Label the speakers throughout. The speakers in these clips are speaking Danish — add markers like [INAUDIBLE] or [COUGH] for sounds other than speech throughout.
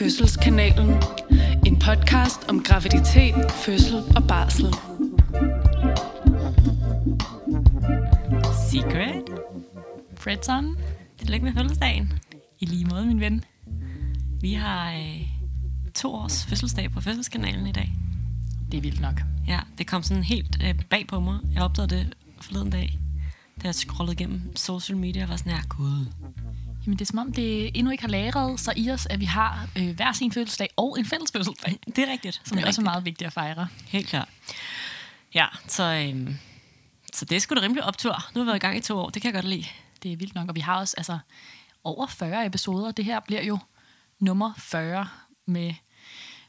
Speaker 1: Fødselskanalen. En podcast om graviditet, fødsel og barsel.
Speaker 2: Secret.
Speaker 3: Fredson,
Speaker 2: Tillykke med fødselsdagen.
Speaker 3: i lige måde, min ven.
Speaker 2: Vi har øh, to års fødselsdag på fødselskanalen i dag.
Speaker 3: Det er vildt nok.
Speaker 2: Ja, det kom sådan helt øh, bag på mig. Jeg opdagede det forleden dag, da jeg scrollede igennem social media og var sådan her, gud.
Speaker 3: Jamen, det er som om, det endnu ikke har lagret sig i os, at vi har øh, hver sin fødselsdag og en fælles fødselsdag,
Speaker 2: Det er rigtigt.
Speaker 3: som
Speaker 2: det
Speaker 3: er
Speaker 2: er
Speaker 3: også meget vigtigt at fejre.
Speaker 2: Helt klart. Ja, så, øh, så det er sgu da rimelig optur. Nu har vi været i gang i to år. Det kan jeg godt lide.
Speaker 3: Det er vildt nok, og vi har også altså, over 40 episoder. Det her bliver jo nummer 40 med,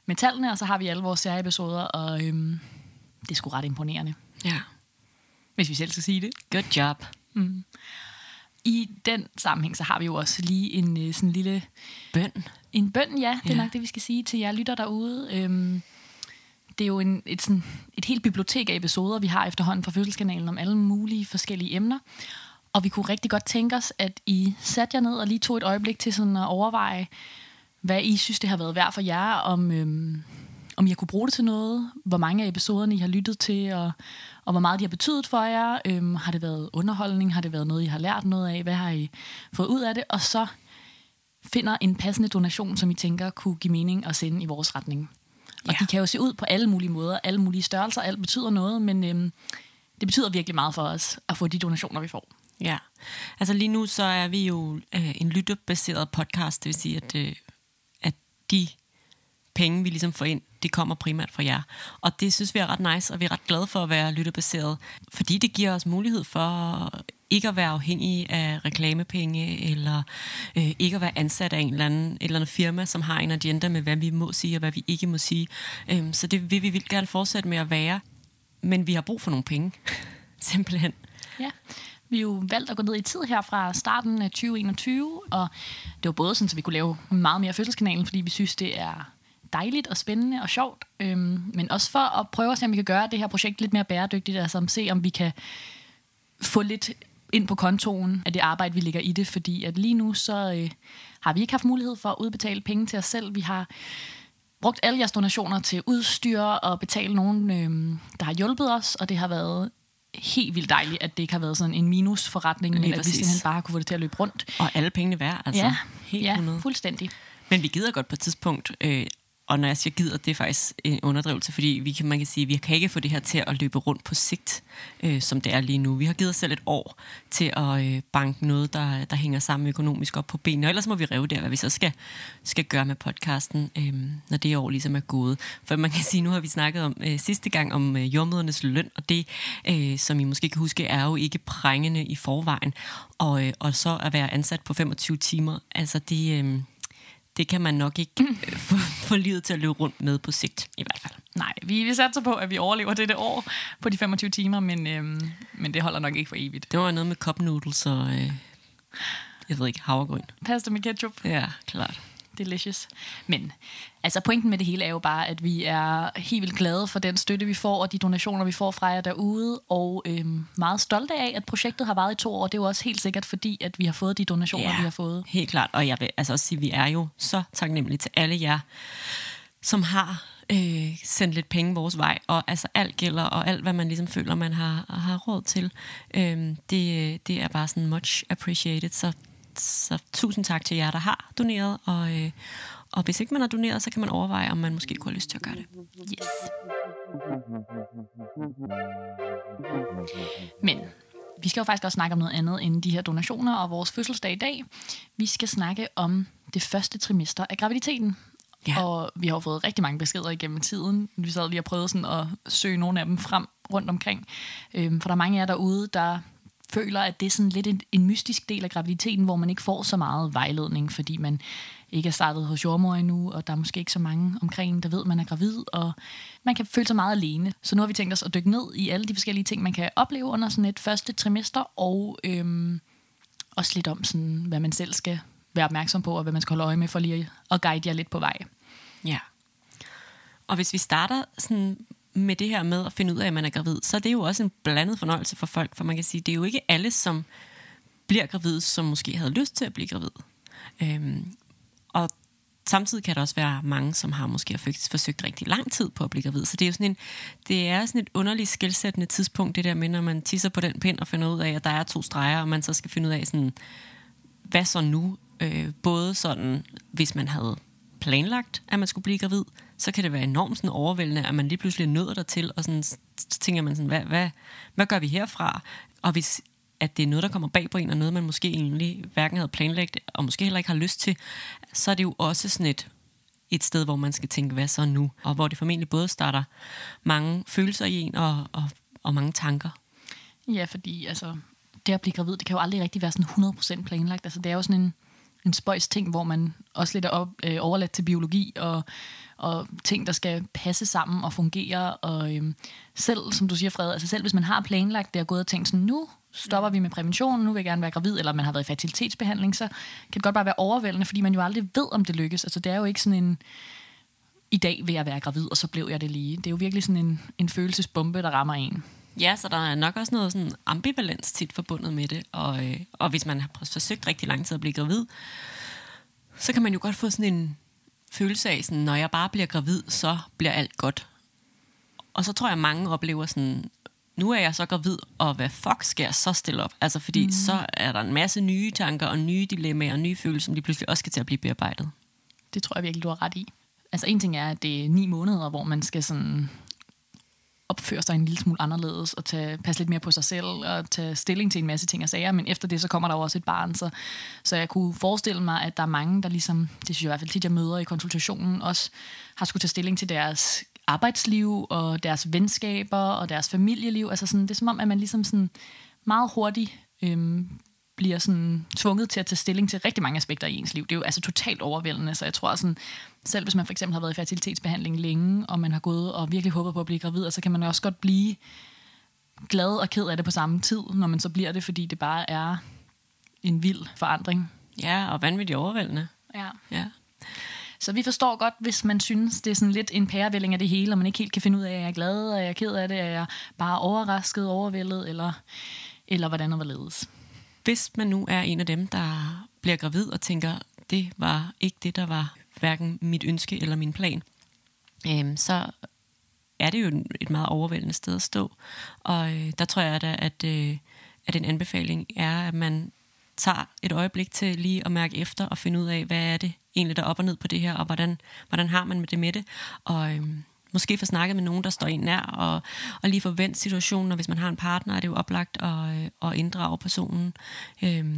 Speaker 3: med tallene, og så har vi alle vores særlige og øhm, det er sgu ret imponerende,
Speaker 2: Ja.
Speaker 3: hvis vi selv skal sige det.
Speaker 2: Good job.
Speaker 3: I den sammenhæng, så har vi jo også lige en øh, sådan lille
Speaker 2: Bøn.
Speaker 3: En bøn, ja. Det er
Speaker 2: Ja.
Speaker 3: nok det, vi skal sige til jer lytter derude. Øhm, det er jo en, et, sådan, et helt bibliotek af episoder, vi har efterhånden fra Fødselskanalen om alle mulige forskellige emner. Og vi kunne rigtig godt tænke os, at I satte jer ned og lige tog et øjeblik til sådan at overveje, hvad I synes, det har været værd for jer, om, øhm, om har kunne bruge det til noget, hvor mange af episoderne I har lyttet til, og, og hvor meget de har betydet for jer. Øhm, har det været underholdning? Har det været noget, I har lært noget af? Hvad har I fået ud af det? Og så finder en passende donation, som I tænker kunne give mening at sende i vores retning. Og
Speaker 2: Ja.
Speaker 3: de kan jo se ud på alle mulige måder, alle mulige størrelser, alt betyder noget, men øhm, det betyder virkelig meget for os at få de donationer, vi får.
Speaker 2: Ja, altså lige nu så er vi jo øh, en lytterbaseret podcast, det vil sige, at, øh, at de penge, vi ligesom får ind, det kommer primært fra jer. Og det synes vi er ret nice, og vi er ret glade for at være lytterbaseret, fordi det giver os mulighed for ikke at være afhængige af reklamepenge, eller øh, ikke at være ansat af en eller anden, et eller andet firma, som har en agenda med, hvad vi må sige og hvad vi ikke må sige. Øhm, så det vil vi vildt gerne fortsætte med at være, men vi har brug for nogle penge, [LAUGHS] simpelthen.
Speaker 3: Ja. Vi har jo valgt at gå ned i tid her fra starten af 2021, og det var både sådan, at vi kunne lave meget mere fødselskanalen, fordi vi synes, det er dejligt og spændende og sjovt, øhm, men også for at prøve at se, om vi kan gøre det her projekt lidt mere bæredygtigt, altså om se, om vi kan få lidt ind på kontoen af det arbejde, vi lægger i det, fordi at lige nu så øh, har vi ikke haft mulighed for at udbetale penge til os selv. Vi har brugt alle jeres donationer til udstyr og betale nogen, øh, der har hjulpet os, og det har været helt vildt dejligt, at det ikke har været sådan en minusforretning, men at vi simpelthen bare kunne få det til at løbe rundt.
Speaker 2: Og alle pengene værd, altså.
Speaker 3: ja,
Speaker 2: helt
Speaker 3: ja
Speaker 2: 100.
Speaker 3: fuldstændig.
Speaker 2: Men vi gider godt på et tidspunkt, øh, og når jeg siger gider, det er faktisk en underdrivelse, fordi vi kan, man kan sige, vi kan ikke få det her til at løbe rundt på sigt, øh, som det er lige nu. Vi har givet os selv et år til at øh, banke noget, der, der hænger sammen økonomisk op på benene, og ellers må vi rive der, hvad vi så skal, skal gøre med podcasten, øh, når det år ligesom er gået. For man kan sige, nu har vi snakket om øh, sidste gang om øh, jordmødernes løn, og det, øh, som I måske kan huske, er jo ikke prængende i forvejen. Og, øh, og så at være ansat på 25 timer, altså det... Øh, det kan man nok ikke øh, få, få livet til at løbe rundt med på sigt, i hvert fald.
Speaker 3: Nej, vi, vi satser på, at vi overlever dette år på de 25 timer, men, øhm, men det holder nok ikke for evigt.
Speaker 2: Det var noget med cup noodles og, øh, jeg ved ikke, havregryn.
Speaker 3: Pasta med ketchup.
Speaker 2: Ja, klart.
Speaker 3: Delicious. Men altså pointen med det hele er jo bare, at vi er helt vildt glade for den støtte, vi får, og de donationer, vi får fra jer derude, og øhm, meget stolte af, at projektet har varet i to år. Det er jo også helt sikkert, fordi at vi har fået de donationer,
Speaker 2: Ja,
Speaker 3: vi har fået.
Speaker 2: Helt klart, og jeg vil altså også sige, at vi er jo så taknemmelige til alle jer, som har øh, sendt lidt penge vores vej, og altså alt gælder, og alt, hvad man ligesom føler, man har, har råd til, øh, det, det er bare sådan much appreciated, så, så tusind tak til jer, der har doneret, og, øh, og hvis ikke man har doneret, så kan man overveje, om man måske kunne have lyst til at gøre det.
Speaker 3: Yes. Men vi skal jo faktisk også snakke om noget andet end de her donationer og vores fødselsdag i dag. Vi skal snakke om det første trimester af graviditeten.
Speaker 2: Ja.
Speaker 3: Og vi har fået rigtig mange beskeder igennem tiden. Vi sad lige og prøvede sådan at søge nogle af dem frem rundt omkring. Øhm, for der er mange af jer derude, der føler, at det er sådan lidt en, en mystisk del af graviditeten, hvor man ikke får så meget vejledning, fordi man ikke er startet hos jordmor endnu, og der er måske ikke så mange omkring, en, der ved, at man er gravid, og man kan føle sig meget alene. Så nu har vi tænkt os at dykke ned i alle de forskellige ting, man kan opleve under sådan et første trimester, og øhm, også lidt om, sådan, hvad man selv skal være opmærksom på, og hvad man skal holde øje med for lige at guide jer lidt på vej.
Speaker 2: Ja. Og hvis vi starter sådan med det her med at finde ud af, at man er gravid, så er det jo også en blandet fornøjelse for folk, for man kan sige, det er jo ikke alle, som bliver gravid, som måske havde lyst til at blive gravid. Øhm, og samtidig kan der også være mange, som har måske forsøgt rigtig lang tid på at blive gravid. Så det er jo sådan en, det er sådan et underligt skældsættende tidspunkt, det der med, når man tisser på den pind og finder ud af, at der er to streger, og man så skal finde ud af sådan, hvad så nu? Øh, både sådan, hvis man havde planlagt, at man skulle blive gravid, så kan det være enormt sådan overvældende, at man lige pludselig er nødt dertil, og sådan, så tænker man sådan, hvad, hvad, hvad gør vi herfra? Og hvis at det er noget, der kommer bag på en, og noget, man måske egentlig hverken havde planlagt, og måske heller ikke har lyst til, så er det jo også sådan et, et sted, hvor man skal tænke, hvad så nu? Og hvor det formentlig både starter mange følelser i en, og, og, og mange tanker.
Speaker 3: Ja, fordi altså, det at blive gravid, det kan jo aldrig rigtig være sådan 100% planlagt. Altså, det er jo sådan en, en spøjs ting, hvor man også lidt er op, øh, overladt til biologi og, og ting, der skal passe sammen og fungere. Og øh, selv, som du siger, Fred, altså selv hvis man har planlagt det og gået og tænkt sådan, nu stopper vi med prævention, nu vil jeg gerne være gravid, eller man har været i fertilitetsbehandling, så kan det godt bare være overvældende, fordi man jo aldrig ved, om det lykkes. Altså det er jo ikke sådan en, i dag vil jeg være gravid, og så blev jeg det lige. Det er jo virkelig sådan en, en følelsesbombe, der rammer en.
Speaker 2: Ja, så der er nok også noget sådan ambivalens tit forbundet med det, og, øh, og hvis man har forsøgt rigtig lang tid at blive gravid, så kan man jo godt få sådan en følelse af, sådan, når jeg bare bliver gravid, så bliver alt godt. Og så tror jeg, at mange oplever sådan, nu er jeg så gravid, og hvad fuck skal jeg så stille op? Altså, fordi mm. så er der en masse nye tanker og nye dilemmaer og nye følelser, som de pludselig også skal til at blive bearbejdet.
Speaker 3: Det tror jeg virkelig, du har ret i. Altså en ting er, at det er ni måneder, hvor man skal sådan opføre sig en lille smule anderledes og tage, passe lidt mere på sig selv og tage stilling til en masse ting og sager, men efter det, så kommer der jo også et barn, så, så jeg kunne forestille mig, at der er mange, der ligesom, det synes jeg i hvert fald tit, jeg møder i konsultationen, også har skulle tage stilling til deres arbejdsliv og deres venskaber og deres familieliv. Altså sådan, det er som om, at man ligesom sådan meget hurtigt øhm, bliver sådan tvunget til at tage stilling til rigtig mange aspekter i ens liv. Det er jo altså totalt overvældende, så jeg tror sådan, selv hvis man for eksempel har været i fertilitetsbehandling længe, og man har gået og virkelig håbet på at blive gravid, så kan man også godt blive glad og ked af det på samme tid, når man så bliver det, fordi det bare er en vild forandring.
Speaker 2: Ja, og vanvittigt overvældende.
Speaker 3: Ja.
Speaker 2: ja.
Speaker 3: Så vi forstår godt, hvis man synes, det er sådan lidt en pærevælling af det hele, og man ikke helt kan finde ud af, at jeg er glad, er jeg ked af det, er jeg bare overrasket, overvældet, eller, eller hvordan og hvorledes.
Speaker 2: Hvis man nu er en af dem, der bliver gravid og tænker, det var ikke det, der var hverken mit ønske eller min plan, øhm, så er det jo et meget overvældende sted at stå. Og øh, der tror jeg da, at, øh, at en anbefaling er, at man tager et øjeblik til lige at mærke efter og finde ud af, hvad er det egentlig, der er op og ned på det her, og hvordan, hvordan har man med det med det. Og øhm, måske få snakket med nogen, der står en nær, og, og lige forvent situationen, og hvis man har en partner, er det jo oplagt at, øh, at inddrage personen øh,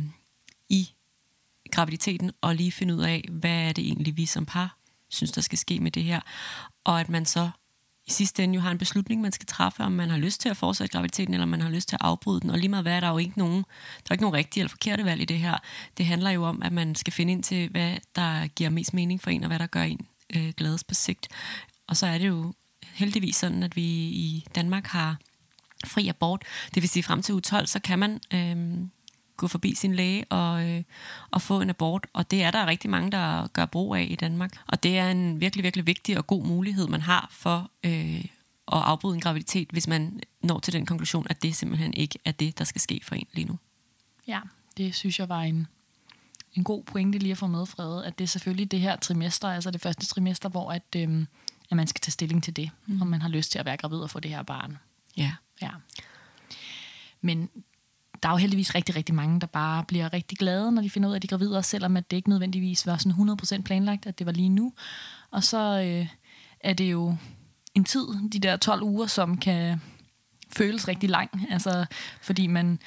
Speaker 2: i graviditeten, og lige finde ud af, hvad er det egentlig, vi som par synes, der skal ske med det her. Og at man så i sidste ende jo har en beslutning, man skal træffe, om man har lyst til at fortsætte graviditeten, eller om man har lyst til at afbryde den. Og lige meget hvad, er der jo ikke nogen, der er ikke nogen rigtige eller forkerte valg i det her. Det handler jo om, at man skal finde ind til, hvad der giver mest mening for en, og hvad der gør en øh, glædes på sigt. Og så er det jo heldigvis sådan, at vi i Danmark har fri abort. Det vil sige, frem til uge 12, så kan man øh, gå forbi sin læge og, øh, og få en abort. Og det er der rigtig mange, der gør brug af i Danmark. Og det er en virkelig, virkelig vigtig og god mulighed, man har for øh, at afbryde en graviditet, hvis man når til den konklusion, at det simpelthen ikke er det, der skal ske for en lige nu.
Speaker 3: Ja, det synes jeg var en, en god pointe lige at få med, Frede, at det er selvfølgelig det her trimester, altså det første trimester, hvor at, øh, at man skal tage stilling til det, mm. om man har lyst til at være gravid og få det her barn.
Speaker 2: Ja.
Speaker 3: ja. Men der er jo heldigvis rigtig, rigtig mange, der bare bliver rigtig glade, når de finder ud af, at de er gravide, selvom at det ikke nødvendigvis var sådan 100% planlagt, at det var lige nu. Og så øh, er det jo en tid, de der 12 uger, som kan føles rigtig lang, altså fordi man,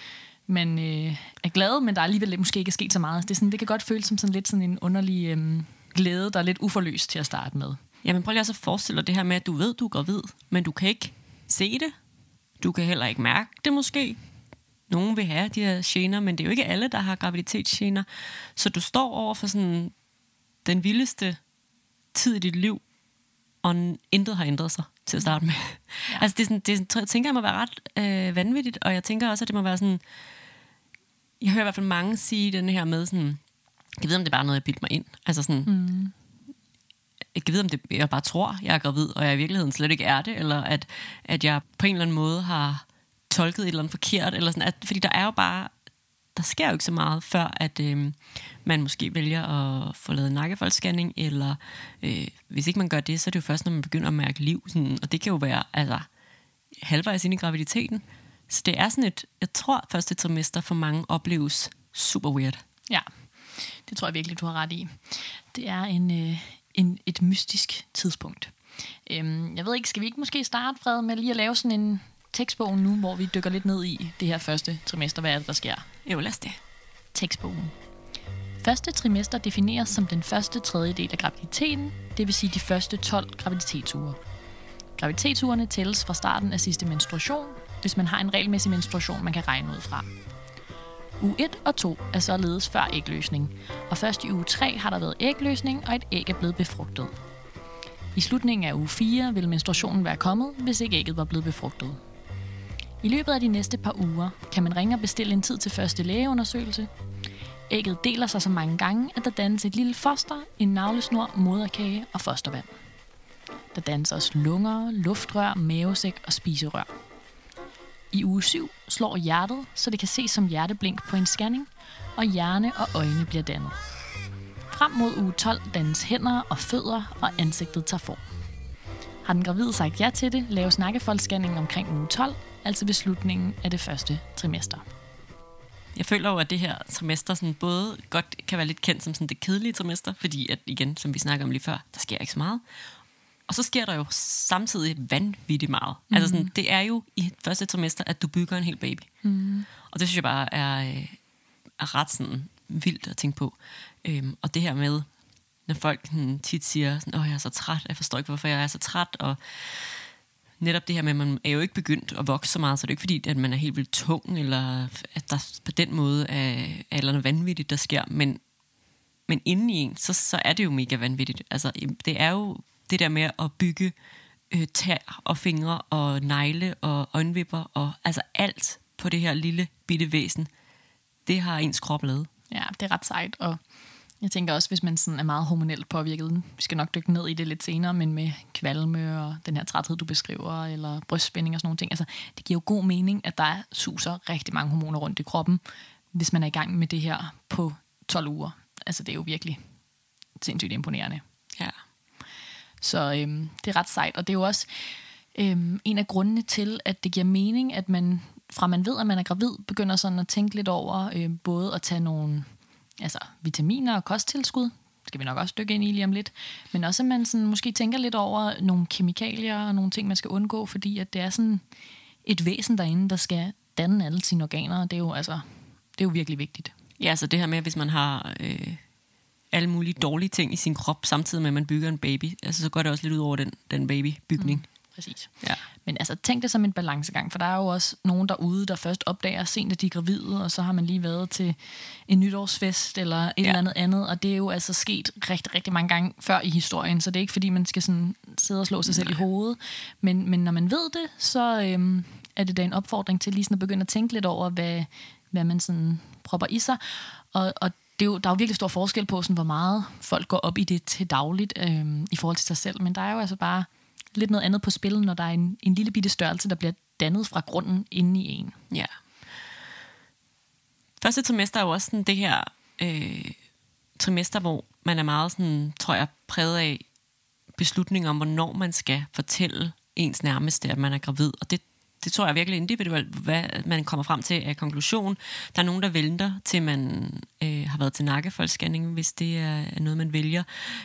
Speaker 3: man øh, er glad, men der er alligevel måske ikke er sket så meget. Det, er sådan, det kan godt føles som sådan lidt sådan en underlig øh, glæde, der er lidt uforløst til at starte med.
Speaker 2: Jamen prøv lige også at forestille dig det her med, at du ved, du er gravid, men du kan ikke se det. Du kan heller ikke mærke det måske nogen vil have de her gener, men det er jo ikke alle, der har graviditetsgener. Så du står over for sådan den vildeste tid i dit liv, og intet har ændret sig til at starte med. Ja. altså det, er sådan, det jeg tænker jeg må være ret øh, vanvittigt, og jeg tænker også, at det må være sådan... Jeg hører i hvert fald mange sige den her med sådan... Jeg ved, om det er bare noget, jeg bilder mig ind. Altså sådan... Mm. Jeg ved, om det, jeg bare tror, jeg er gravid, og jeg i virkeligheden slet ikke er det, eller at, at jeg på en eller anden måde har tolket et eller andet forkert, eller sådan, at, fordi der er jo bare der sker jo ikke så meget, før at øh, man måske vælger at få lavet nakkefoldsscanning, eller øh, hvis ikke man gør det, så er det jo først, når man begynder at mærke liv. Sådan, og det kan jo være altså, halvvejs ind i graviditeten. Så det er sådan et, jeg tror, første trimester for mange opleves super weird.
Speaker 3: Ja, det tror jeg virkelig, du har ret i. Det er en, øh, en, et mystisk tidspunkt. Øhm, jeg ved ikke, skal vi ikke måske starte, Fred, med lige at lave sådan en tekstbog nu, hvor vi dykker lidt ned i det her første trimester. Hvad er det, der sker?
Speaker 2: Jo, lad os det.
Speaker 3: Tekstbogen. Første trimester defineres som den første tredjedel af graviditeten, det vil sige de første 12 graviditetsuger. Graviditetsugerne tælles fra starten af sidste menstruation, hvis man har en regelmæssig menstruation, man kan regne ud fra. Uge 1 og 2 er således før ægløsning, og først i uge 3 har der været ægløsning, og et æg er blevet befrugtet. I slutningen af uge 4 vil menstruationen være kommet, hvis ikke ægget var blevet befrugtet. I løbet af de næste par uger kan man ringe og bestille en tid til første lægeundersøgelse. Ægget deler sig så mange gange, at der dannes et lille foster, en navlesnor, moderkage og fostervand. Der dannes også lunger, luftrør, mavesæk og spiserør. I uge 7 slår hjertet, så det kan ses som hjerteblink på en scanning, og hjerne og øjne bliver dannet. Frem mod uge 12 dannes hænder og fødder, og ansigtet tager form. Har den gravide sagt ja til det, laves nakkefoldsscanning omkring uge 12, altså ved slutningen af det første trimester.
Speaker 2: Jeg føler jo, at det her trimester sådan både godt kan være lidt kendt som sådan det kedelige trimester, fordi at igen, som vi snakker om lige før, der sker ikke så meget. Og så sker der jo samtidig vanvittigt meget. Mm. Altså sådan, det er jo i første trimester, at du bygger en hel baby. Mm. Og det synes jeg bare er, øh, er ret sådan vildt at tænke på. Øhm, og det her med, når folk sådan, tit siger, sådan, åh, jeg er så træt, jeg forstår ikke, hvorfor jeg er så træt, og netop det her med, at man er jo ikke begyndt at vokse så meget, så det er ikke fordi, at man er helt vildt tung, eller at der på den måde er, er noget vanvittigt, der sker, men, men inden i en, så, så er det jo mega vanvittigt. Altså, det er jo det der med at bygge øh, tær og fingre og negle og øjenvipper og altså alt på det her lille bitte væsen, det har ens krop lavet.
Speaker 3: Ja, det er ret sejt, og jeg tænker også, hvis man sådan er meget hormonelt påvirket, vi skal nok dykke ned i det lidt senere, men med kvalme og den her træthed, du beskriver, eller brystspænding og sådan nogle ting, altså det giver jo god mening, at der suser rigtig mange hormoner rundt i kroppen, hvis man er i gang med det her på 12 uger. Altså det er jo virkelig sindssygt imponerende.
Speaker 2: Ja.
Speaker 3: Så øhm, det er ret sejt, og det er jo også øhm, en af grundene til, at det giver mening, at man fra man ved, at man er gravid, begynder sådan at tænke lidt over øh, både at tage nogle altså, vitaminer og kosttilskud, det skal vi nok også dykke ind i lige om lidt, men også at man sådan, måske tænker lidt over nogle kemikalier og nogle ting, man skal undgå, fordi at det er sådan et væsen derinde, der skal danne alle sine organer, og det er jo, altså, det er jo virkelig vigtigt.
Speaker 2: Ja, altså det her med, hvis man har øh, alle mulige dårlige ting i sin krop, samtidig med, at man bygger en baby, altså så går det også lidt ud over den, den babybygning. Mm.
Speaker 3: Præcis. Ja. Men altså, tænk det som en balancegang, for der er jo også nogen derude, der først opdager sent, at de er gravide, og så har man lige været til en nytårsfest eller et ja. eller andet andet, og det er jo altså sket rigtig, rigtig mange gange før i historien, så det er ikke fordi, man skal sådan sidde og slå sig selv i hovedet, men, men når man ved det, så øhm, er det da en opfordring til lige sådan at begynde at tænke lidt over, hvad, hvad man sådan propper i sig, og, og det er jo, der er jo virkelig stor forskel på, sådan, hvor meget folk går op i det til dagligt øh, i forhold til sig selv, men der er jo altså bare lidt noget andet på spil, når der er en, en lille bitte størrelse, der bliver dannet fra grunden inde i en.
Speaker 2: Ja. Første trimester er jo også sådan det her øh, trimester, hvor man er meget sådan, tror jeg, præget af beslutninger om, hvornår man skal fortælle ens nærmeste, at man er gravid. Og det, det tror jeg virkelig individuelt, hvad man kommer frem til af konklusion. Der er nogen, der venter til man øh, har været til nakkefoldsscanning, hvis det er noget, man vælger.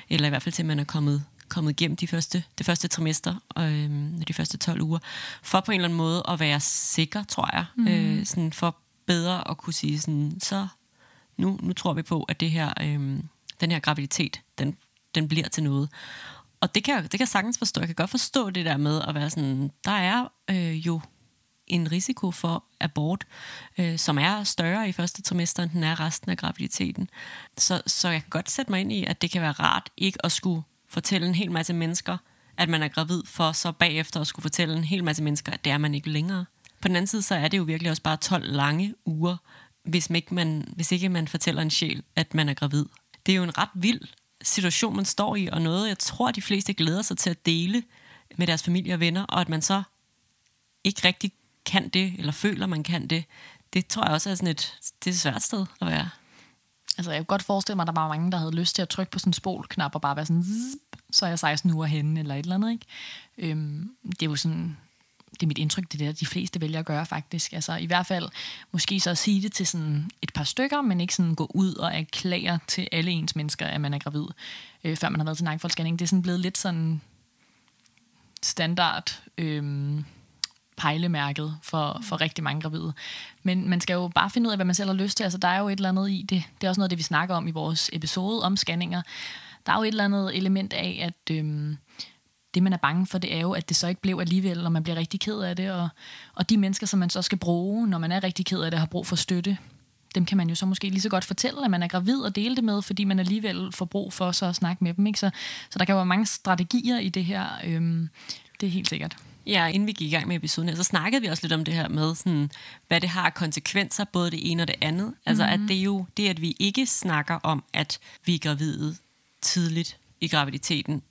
Speaker 2: Eller i hvert fald til man er kommet kommet igennem de første, det første trimester, øh, de første 12 uger, for på en eller anden måde at være sikker, tror jeg. Mm. Øh, sådan for bedre at kunne sige, sådan, så nu, nu tror vi på, at det her, øh, den her graviditet, den, den bliver til noget. Og det kan, jeg, det kan jeg sagtens forstå. Jeg kan godt forstå det der med at være sådan, der er øh, jo en risiko for abort, øh, som er større i første trimester, end den er resten af graviditeten. Så, så jeg kan godt sætte mig ind i, at det kan være rart ikke at skulle fortælle en hel masse mennesker, at man er gravid, for så bagefter at skulle fortælle en hel masse mennesker, at det er man ikke længere. På den anden side, så er det jo virkelig også bare 12 lange uger, hvis, man ikke man, hvis ikke man fortæller en sjæl, at man er gravid. Det er jo en ret vild situation, man står i, og noget, jeg tror, de fleste glæder sig til at dele med deres familie og venner, og at man så ikke rigtig kan det, eller føler, man kan det, det tror jeg også er sådan et, det er et svært sted at være.
Speaker 3: Altså, jeg kunne godt forestille mig, at der var mange, der havde lyst til at trykke på sådan en spolknap og bare være sådan, så er jeg 16 uger henne, eller et eller andet, ikke? Øhm, det er jo sådan, det er mit indtryk, det er det, de fleste vælger at gøre faktisk. Altså i hvert fald måske så at sige det til sådan et par stykker, men ikke sådan gå ud og erklære til alle ens mennesker, at man er gravid, øh, før man har været til nakkefoldsscanning. Det er sådan blevet lidt sådan standard øh, pejlemærket for, for rigtig mange gravide. Men man skal jo bare finde ud af, hvad man selv har lyst til. Altså der er jo et eller andet i det. Det er også noget af det, vi snakker om i vores episode om scanninger. Der er jo et eller andet element af, at... Øh, det, man er bange for, det er jo, at det så ikke blev alligevel, og man bliver rigtig ked af det. Og, og de mennesker, som man så skal bruge, når man er rigtig ked af det, har brug for støtte, dem kan man jo så måske lige så godt fortælle, at man er gravid og dele det med, fordi man alligevel får brug for så at snakke med dem. Ikke? Så, så der kan være mange strategier i det her. Øhm, det er helt sikkert.
Speaker 2: Ja, inden vi gik i gang med episoden her, så snakkede vi også lidt om det her med, sådan, hvad det har konsekvenser, både det ene og det andet. Altså, mm-hmm. at det er jo det, at vi ikke snakker om, at vi er gravide tidligt i graviditeten,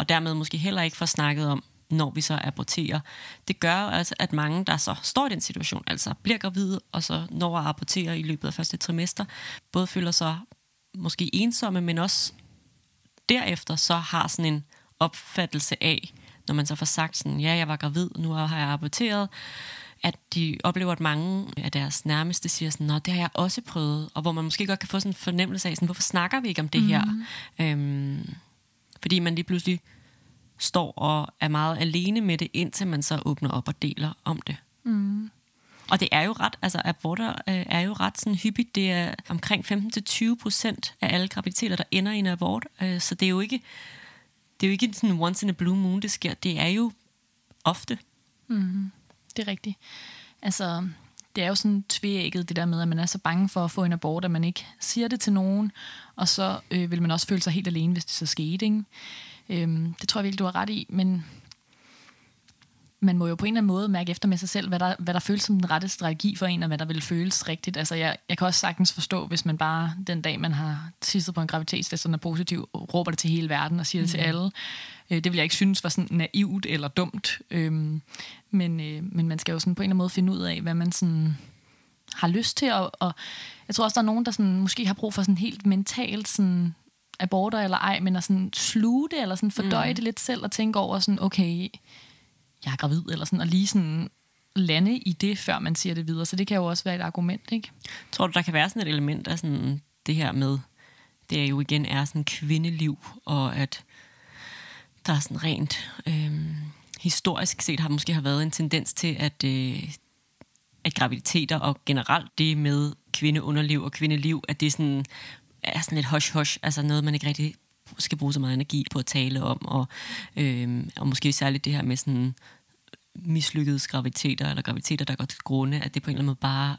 Speaker 2: og dermed måske heller ikke får snakket om, når vi så aborterer. Det gør altså, at mange, der så står i den situation, altså bliver gravide, og så når at abortere i løbet af første trimester, både føler sig måske ensomme, men også derefter så har sådan en opfattelse af, når man så får sagt sådan, ja, jeg var gravid, nu har jeg aborteret, at de oplever, at mange af deres nærmeste siger sådan, nå, det har jeg også prøvet, og hvor man måske godt kan få sådan en fornemmelse af, sådan, hvorfor snakker vi ikke om det her? Mm. Øhm, fordi man lige pludselig står og er meget alene med det, indtil man så åbner op og deler om det. Mm. Og det er jo ret, altså aborter øh, er jo ret sådan hyppigt. Det er omkring 15-20 procent af alle graviditeter, der ender i en abort. Øh, så det er jo ikke, det er jo ikke sådan once in a blue moon, det sker. Det er jo ofte.
Speaker 3: Mm. Det er rigtigt. Altså, det er jo sådan tvægget, det der med, at man er så bange for at få en abort, at man ikke siger det til nogen, og så øh, vil man også føle sig helt alene, hvis det så skete. Ikke? Øhm, det tror jeg virkelig, du har ret i, men man må jo på en eller anden måde mærke efter med sig selv, hvad der, hvad der føles som den rette strategi for en, og hvad der vil føles rigtigt. Altså, jeg, jeg kan også sagtens forstå, hvis man bare den dag, man har tisset på en graviditetstest, og er positiv, råber det til hele verden og siger det mm. til alle. Øh, det vil jeg ikke synes var sådan naivt eller dumt. Øhm, men, øh, men man skal jo sådan på en eller anden måde finde ud af, hvad man sådan har lyst til. Og, og jeg tror også, der er nogen, der sådan, måske har brug for sådan helt mentalt sådan, aborter eller ej, men at sådan sluge det, eller sådan fordøje mm. det lidt selv, og tænke over sådan, okay, jeg er gravid, eller sådan, og lige sådan lande i det, før man siger det videre. Så det kan jo også være et argument, ikke?
Speaker 2: Tror du, der kan være sådan et element af sådan det her med, det er jo igen er sådan kvindeliv, og at der er sådan rent øh, historisk set har måske har været en tendens til, at, øh, at graviditeter og generelt det med kvindeunderliv og kvindeliv, at det sådan er sådan lidt hush-hush, altså noget, man ikke rigtig skal bruge så meget energi på at tale om, og, øh, og måske særligt det her med sådan mislykkede graviditeter, eller graviditeter, der går til grunde, at det på en eller anden måde bare...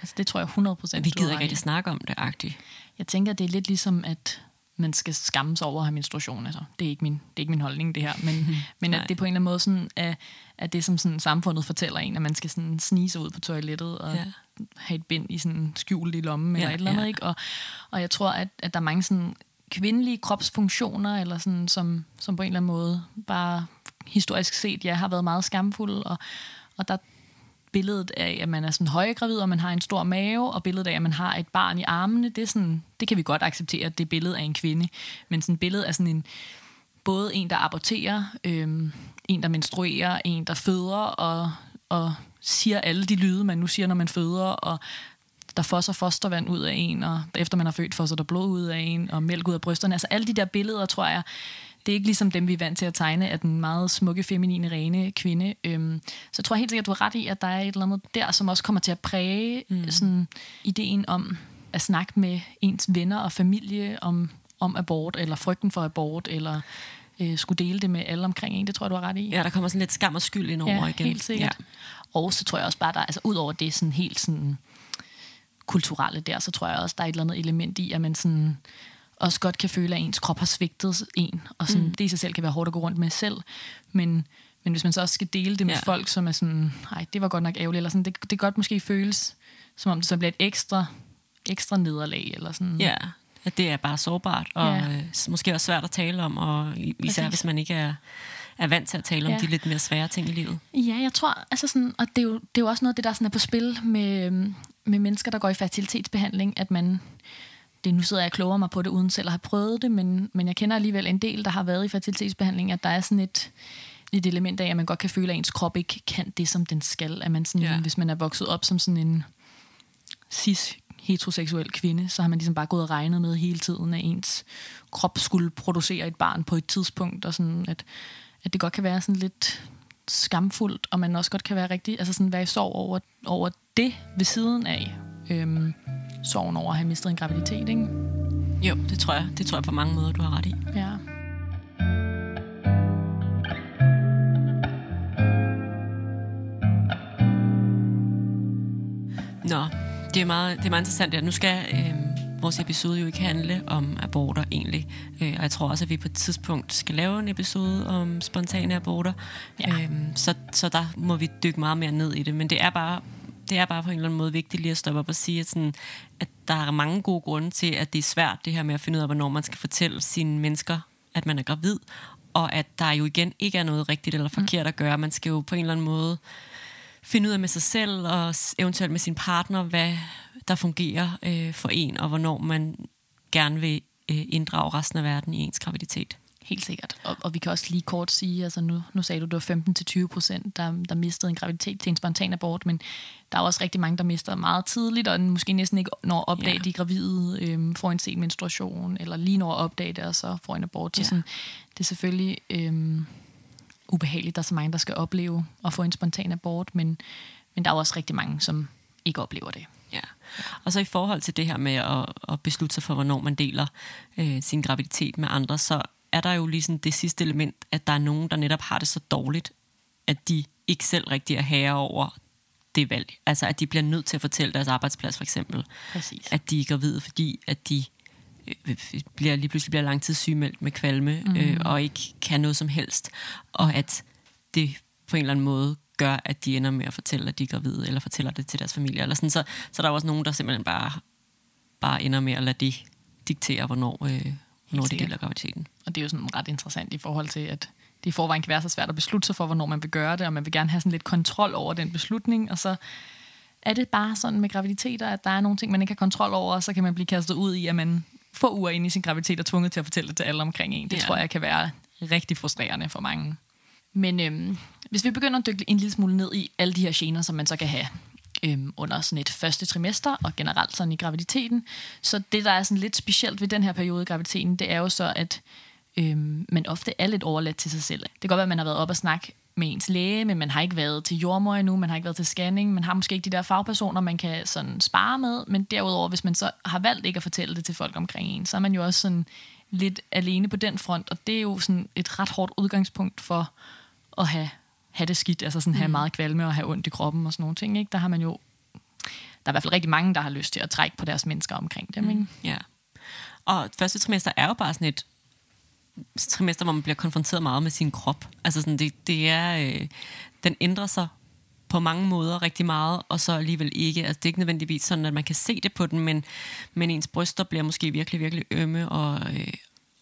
Speaker 3: Altså det tror jeg 100 procent.
Speaker 2: Vi gider ikke rigtig snakke om det, agtigt.
Speaker 3: Jeg tænker, det er lidt ligesom, at man skal skamme sig over at have menstruation. Altså, det, er ikke min, det er ikke min holdning, det her. Men, [LAUGHS] men at det på en eller anden måde sådan, er, er det, som sådan samfundet fortæller en, at man skal sådan snige sig ud på toilettet og ja. have et bind i sådan skjult i lommen ja, eller et eller andet. Ja. Ikke? Og, og jeg tror, at, at der er mange sådan kvindelige kropsfunktioner, eller sådan, som, som på en eller anden måde bare historisk set ja, har været meget skamfuld, Og, og der billedet af, at man er sådan højgravid, og man har en stor mave, og billedet af, at man har et barn i armene, det, er sådan, det kan vi godt acceptere, det billede af en kvinde. Men sådan et billede af sådan en, både en, der aborterer, øhm, en, der menstruerer, en, der føder, og, og siger alle de lyde, man nu siger, når man føder, og der fosser fostervand ud af en, og efter man har født, fosser der blod ud af en, og mælk ud af brysterne. Altså alle de der billeder, tror jeg, det er ikke ligesom dem, vi er vant til at tegne af den meget smukke, feminine, rene kvinde. Øhm, så jeg tror helt sikkert, du har ret i, at der er et eller andet der, som også kommer til at præge mm. sådan, ideen om at snakke med ens venner og familie om, om abort, eller frygten for abort, eller øh, skulle dele det med alle omkring en. Det tror jeg, du har ret i.
Speaker 2: Ja, der kommer sådan lidt skam og skyld ind over
Speaker 3: ja,
Speaker 2: igen.
Speaker 3: helt sikkert. Ja. Og så tror jeg også bare, der, altså ud over det sådan helt sådan kulturelle der, så tror jeg også, der er et eller andet element i, at man sådan også godt kan føle, at ens krop har svigtet en, og sådan, mm. det i sig selv kan være hårdt at gå rundt med selv, men, men hvis man så også skal dele det med ja. folk, som er sådan, nej, det var godt nok ærgerligt, eller sådan, det, det kan godt måske føles, som om det så bliver et ekstra, ekstra nederlag, eller sådan.
Speaker 2: Ja, at det er bare sårbart, og ja. øh, måske også svært at tale om, og især Præcis. hvis man ikke er, er vant til at tale om
Speaker 3: Ja.
Speaker 2: de lidt mere svære ting i livet.
Speaker 3: Ja, jeg tror, altså sådan, og det er, jo, det er jo også noget af det, der sådan er på spil med, øhm, med mennesker, der går i fertilitetsbehandling, at man, det nu sidder jeg og kloger mig på det, uden selv at have prøvet det, men, men jeg kender alligevel en del, der har været i fertilitetsbehandling, at der er sådan et, et element af, at man godt kan føle, at ens krop ikke kan det, som den skal. At man sådan,
Speaker 2: Ja.
Speaker 3: hvis man er vokset op som sådan en cis heteroseksuel kvinde, så har man ligesom bare gået og regnet med hele tiden, at ens krop skulle producere et barn på et tidspunkt, og sådan, at, at det godt kan være sådan lidt skamfuldt, og man også godt kan være rigtig, altså sådan være i sorg over, over det ved siden af øhm, sorgen over at have mistet en graviditet, ikke?
Speaker 2: Jo, det tror jeg. Det tror jeg på mange måder, du har ret i.
Speaker 3: Ja.
Speaker 2: Nå, det er meget, det er meget interessant. Ja. Nu skal øh, vores episode jo ikke handle om aborter egentlig. Øh, og jeg tror også, at vi på et tidspunkt skal lave en episode om spontane aborter.
Speaker 3: Ja.
Speaker 2: Øh, så, så der må vi dykke meget mere ned i det. Men det er bare det er bare på en eller anden måde vigtigt lige at stoppe op og sige, at, sådan, at der er mange gode grunde til, at det er svært det her med at finde ud af, hvornår man skal fortælle sine mennesker, at man er gravid, og at der jo igen ikke er noget rigtigt eller forkert at gøre. Man skal jo på en eller anden måde finde ud af med sig selv og eventuelt med sin partner, hvad der fungerer øh, for en, og hvornår man gerne vil øh, inddrage resten af verden i ens graviditet.
Speaker 3: Helt sikkert. Og, og vi kan også lige kort sige, altså nu, nu sagde du, det var 15-20 procent, der, der mistede en graviditet til en spontan abort, men der er også rigtig mange, der mister meget tidligt, og måske næsten ikke når at opdage,
Speaker 2: Ja.
Speaker 3: de gravide, øhm, får en sen menstruation, eller lige når at opdage det, og så får en abort. Så
Speaker 2: Ja.
Speaker 3: sådan, det er selvfølgelig øhm, ubehageligt, der er så mange, der skal opleve at få en spontan abort, men, men der er også rigtig mange, som ikke oplever det.
Speaker 2: Ja. Og så i forhold til det her med at, at beslutte sig for, hvornår man deler øh, sin graviditet med andre, så er der jo lige sådan det sidste element, at der er nogen, der netop har det så dårligt, at de ikke selv rigtig er herre over det valg. Altså at de bliver nødt til at fortælle deres arbejdsplads for eksempel,
Speaker 3: Præcis.
Speaker 2: at de er gravide, fordi at de øh, bliver, lige pludselig bliver langtidssygemeldt med kvalme mm. øh, og ikke kan noget som helst. Og at det på en eller anden måde gør, at de ender med at fortælle, at de er gravide, eller fortæller det til deres familie. Eller sådan. Så, så der er også nogen, der simpelthen bare, bare ender med at lade det diktere, hvornår, øh, hvornår de deler graviditeten.
Speaker 3: Og det er jo sådan ret interessant i forhold til, at det i forvejen kan være så svært at beslutte sig for, hvornår man vil gøre det, og man vil gerne have sådan lidt kontrol over den beslutning, og så er det bare sådan med graviditeter, at der er nogle ting, man ikke har kontrol over, og så kan man blive kastet ud i, at man få uger ind i sin graviditet er tvunget til at fortælle det til alle omkring en. Det ja. tror jeg kan være rigtig frustrerende for mange. Men øhm, hvis vi begynder at dykke en lille smule ned i alle de her gener, som man så kan have øhm, under sådan et første trimester, og generelt sådan i graviditeten, så det, der er sådan lidt specielt ved den her periode i graviditeten, det er jo så, at øhm, man ofte er lidt overladt til sig selv. Det kan godt være, at man har været op og snakke med ens læge, men man har ikke været til jordmor endnu, man har ikke været til scanning, man har måske ikke de der fagpersoner, man kan sådan spare med, men derudover, hvis man så har valgt ikke at fortælle det til folk omkring en, så er man jo også sådan lidt alene på den front, og det er jo sådan et ret hårdt udgangspunkt for at have, have det skidt, altså sådan have meget kvalme og have ondt i kroppen og sådan nogle ting, ikke? Der har man jo, der er i hvert fald rigtig mange, der har lyst til at trække på deres mennesker omkring dem, ikke?
Speaker 2: Ja. Og første trimester er jo bare sådan et trimester, hvor man bliver konfronteret meget med sin krop. Altså sådan, det, det er, øh, den ændrer sig på mange måder rigtig meget, og så alligevel ikke. Altså, det er ikke nødvendigvis sådan, at man kan se det på den, men, men ens bryster bliver måske virkelig, virkelig ømme, og, øh,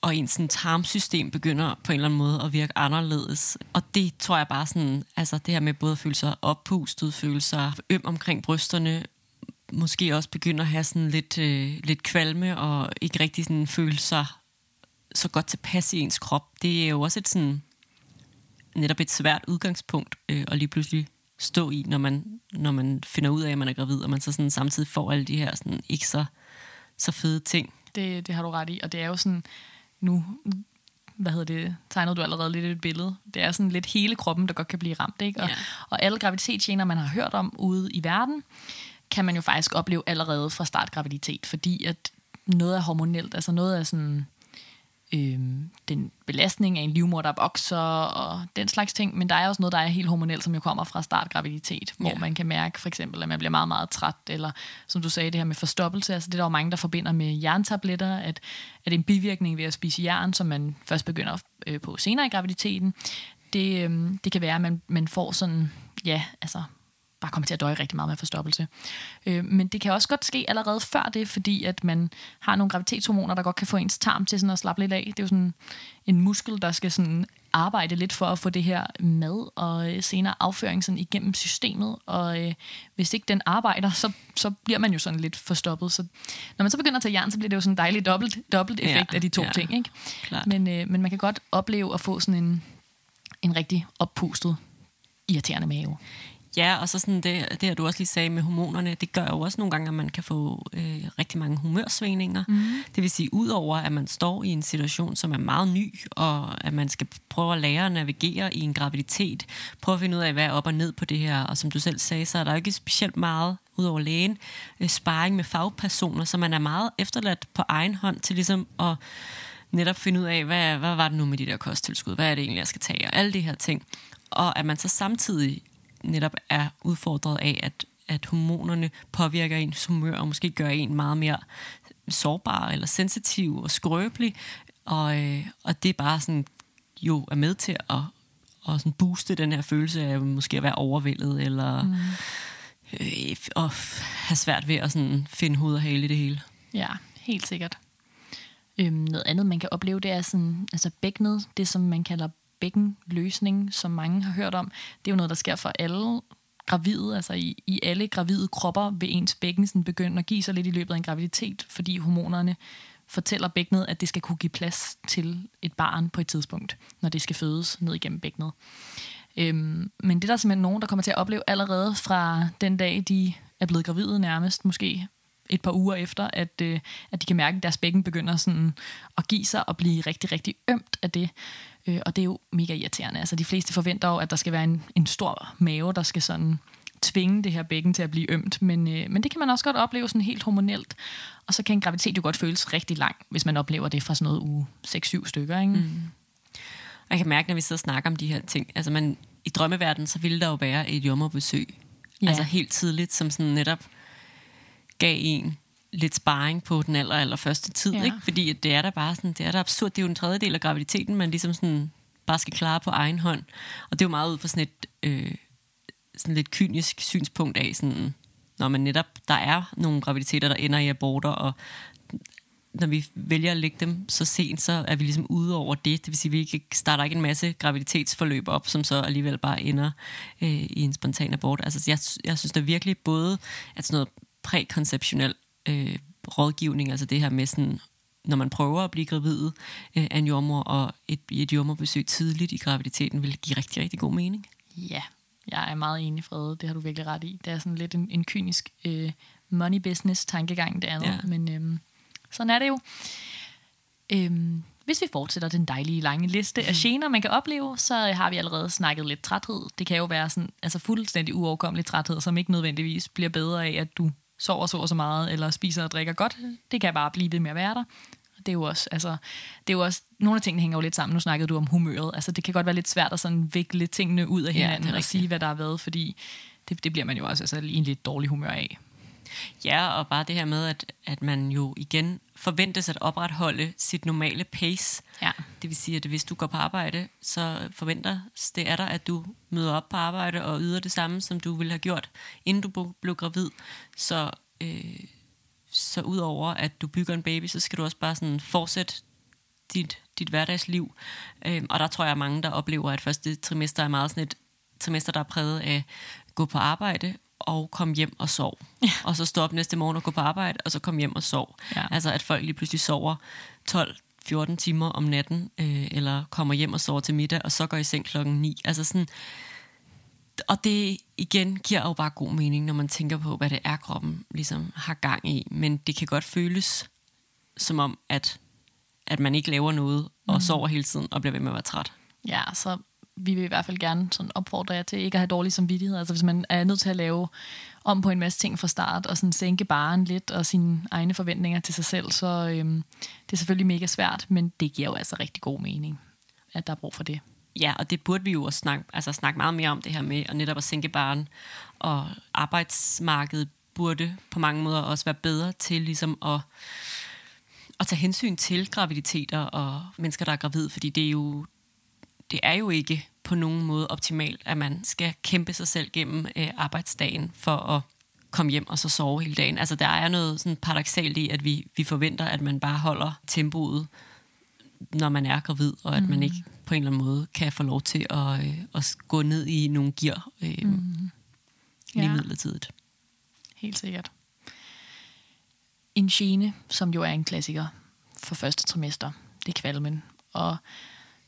Speaker 2: og ens sådan, tarmsystem begynder på en eller anden måde at virke anderledes. Og det tror jeg bare sådan, altså det her med både at føle sig oppustet, føle sig øm omkring brysterne, måske også begynder at have sådan lidt, øh, lidt kvalme, og ikke rigtig sådan føle sig så godt tilpas i ens krop. Det er jo også et sådan, netop et svært udgangspunkt øh, at lige pludselig stå i, når man, når man finder ud af, at man er gravid, og man så sådan samtidig får alle de her sådan, ikke så, så fede ting.
Speaker 3: Det, det har du ret i, og det er jo sådan, nu, hvad hedder det, tegnede du allerede lidt et billede. Det er sådan lidt hele kroppen, der godt kan blive ramt, ikke? Og,
Speaker 2: Ja.
Speaker 3: og alle graviditetsgener, man har hørt om ude i verden, kan man jo faktisk opleve allerede fra start graviditet, fordi at noget er hormonelt, altså noget er sådan øhm, den belastning af en livmor, der vokser og den slags ting, men der er også noget, der er helt hormonelt, som jo kommer fra start graviditet, hvor
Speaker 2: Ja.
Speaker 3: man kan mærke for eksempel, at man bliver meget, meget træt, eller som du sagde, det her med forstoppelse, altså det er der jo mange, der forbinder med jerntabletter, at, at en bivirkning ved at spise jern, som man først begynder øh, på senere i graviditeten, det, øhm, det kan være, at man, man får sådan, ja, altså bare kommer til at døje rigtig meget med forstoppelse. Øh, men det kan også godt ske allerede før det, fordi at man har nogle graviditetshormoner, der godt kan få ens tarm til sådan at slappe lidt af. Det er jo sådan en muskel, der skal sådan arbejde lidt for at få det her mad og øh, senere afføring sådan igennem systemet. Og øh, hvis ikke den arbejder, så, så bliver man jo sådan lidt forstoppet. Så når man så begynder at tage jern, så bliver det jo sådan en dejlig dobbelt, dobbelt effekt ja, af de to
Speaker 2: ja,
Speaker 3: ting. Ikke?
Speaker 2: klart.
Speaker 3: Men, øh, men man kan godt opleve at få sådan en, en rigtig oppustet, irriterende mave.
Speaker 2: Ja, og så sådan det, det her, du også lige sagde med hormonerne, det gør jo også nogle gange, at man kan få øh, rigtig mange humørsvingninger. Mm. Det vil sige, udover at man står i en situation, som er meget ny, og at man skal prøve at lære at navigere i en graviditet, prøve at finde ud af, hvad er op og ned på det her, og som du selv sagde, så er der jo ikke specielt meget, udover lægen, øh, sparring med fagpersoner, så man er meget efterladt på egen hånd til ligesom at netop finde ud af, hvad, hvad var det nu med de der kosttilskud, hvad er det egentlig, jeg skal tage, og alle de her ting. Og at man så samtidig netop er udfordret af, at, at hormonerne påvirker ens humør, og måske gør en meget mere sårbar eller sensitiv og skrøbelig. Og, øh, og det er bare sådan, jo er med til at, at sådan booste den her følelse af måske at være overvældet, eller mm. øh, have svært ved at sådan finde hoved og hale i det hele.
Speaker 3: Ja, helt sikkert. Øhm, noget andet, man kan opleve, det er sådan, altså bækkenet, det som man kalder bækkenløsning, som mange har hørt om. Det er jo noget, der sker for alle gravide, altså i, i alle gravide kropper vil ens bækken sådan begynde at give sig lidt i løbet af en graviditet, fordi hormonerne fortæller bækkenet, at det skal kunne give plads til et barn på et tidspunkt, når det skal fødes ned igennem bækkenet. Øhm, men det er der simpelthen nogen, der kommer til at opleve allerede fra den dag, de er blevet gravide nærmest, måske et par uger efter, at, øh, at de kan mærke, at deres bækken begynder sådan at give sig og blive rigtig, rigtig ømt af det. Øh, og det er jo mega irriterende. Altså, de fleste forventer jo, at der skal være en, en stor mave, der skal sådan tvinge det her bækken til at blive ømt. Men, øh, men det kan man også godt opleve sådan helt hormonelt. Og så kan en graviditet jo godt føles rigtig lang, hvis man oplever det fra sådan noget uge 6-7 stykker. Ikke? Mm.
Speaker 2: Jeg kan mærke, når vi sidder og snakker om de her ting, altså man, i drømmeverdenen, så ville der jo være et jommerbesøg. Ja. Altså helt tidligt, som sådan netop gav en lidt sparring på den aller, aller første tid, ja. ikke? Fordi det er da bare sådan, det er da absurd. Det er jo en tredjedel af graviditeten, man ligesom sådan bare skal klare på egen hånd. Og det er jo meget ud fra sådan et øh, sådan lidt kynisk synspunkt af sådan, når man netop, der er nogle graviditeter, der ender i aborter, og når vi vælger at lægge dem så sent, så er vi ligesom ude over det. Det vil sige, at vi ikke starter ikke en masse graviditetsforløb op, som så alligevel bare ender øh, i en spontan abort. Altså, jeg, jeg synes da virkelig både, at sådan noget prækonceptionel øh, rådgivning, altså det her med sådan, når man prøver at blive gravid øh, af en jordmor, og et, et jordmorbesøg tidligt i graviditeten, vil give rigtig, rigtig god mening.
Speaker 3: Ja, jeg er meget enig, Frede. Det har du virkelig ret i. Det er sådan lidt en, en kynisk øh, money business tankegang, det andet. Ja. Men øh, sådan er det jo. Øh, hvis vi fortsætter den dejlige lange liste af gener, man kan opleve, så har vi allerede snakket lidt træthed. Det kan jo være sådan, altså fuldstændig uoverkommelig træthed, som ikke nødvendigvis bliver bedre af, at du sover så og så meget, eller spiser og drikker godt. Det kan bare blive ved med at være der. Det er jo også, altså, det er jo også, nogle af tingene hænger jo lidt sammen. Nu snakkede du om humøret. Altså, det kan godt være lidt svært at sådan vikle tingene ud af hinanden ja, og sige, hvad der er været, fordi det, det bliver man jo også altså, i en lidt dårlig humør af.
Speaker 2: Ja, og bare det her med, at, at man jo igen forventes at opretholde sit normale pace.
Speaker 3: Ja.
Speaker 2: Det vil sige, at hvis du går på arbejde, så forventer det er der, at du møder op på arbejde og yder det samme, som du ville have gjort, inden du blev gravid. Så, øh, så udover at du bygger en baby, så skal du også bare sådan fortsætte dit, dit hverdagsliv. Øh, og der tror jeg, at mange, der oplever, at første trimester er meget sådan et trimester, der er præget af at gå på arbejde, og komme hjem og sove. Ja. Og så stå op næste morgen og gå på arbejde, og så komme hjem og sove. Ja. Altså at folk lige pludselig sover 12-14 timer om natten, øh, eller kommer hjem og sover til middag, og så går i seng klokken 9. Altså sådan, og det igen giver jo bare god mening, når man tænker på, hvad det er, kroppen ligesom har gang i. Men det kan godt føles som om, at, at man ikke laver noget, og mm. sover hele tiden, og bliver ved med at være træt.
Speaker 3: Ja, så vi vil i hvert fald gerne sådan opfordre jer til ikke at have dårlig samvittighed. Altså hvis man er nødt til at lave om på en masse ting fra start, og sådan sænke baren lidt, og sine egne forventninger til sig selv, så øhm, det er selvfølgelig mega svært, men det giver jo altså rigtig god mening, at der er brug for det.
Speaker 2: Ja, og det burde vi jo også snakke, altså snakke meget mere om det her med, og netop at sænke baren, og arbejdsmarkedet burde på mange måder også være bedre til ligesom at, at tage hensyn til graviditeter og mennesker, der er gravid, fordi det er jo, det er jo ikke på nogen måde optimalt, at man skal kæmpe sig selv gennem øh, arbejdsdagen for at komme hjem og så sove hele dagen. Altså der er noget sådan paradoxalt i, at vi, vi forventer, at man bare holder tempoet, når man er gravid, og at mm. man ikke på en eller anden måde kan få lov til at, øh, at gå ned i nogle gear øh, mm. lige
Speaker 3: Ja.
Speaker 2: midlertidigt.
Speaker 3: Helt sikkert. En gene, som jo er en klassiker for første trimester, det er kvalmen. Og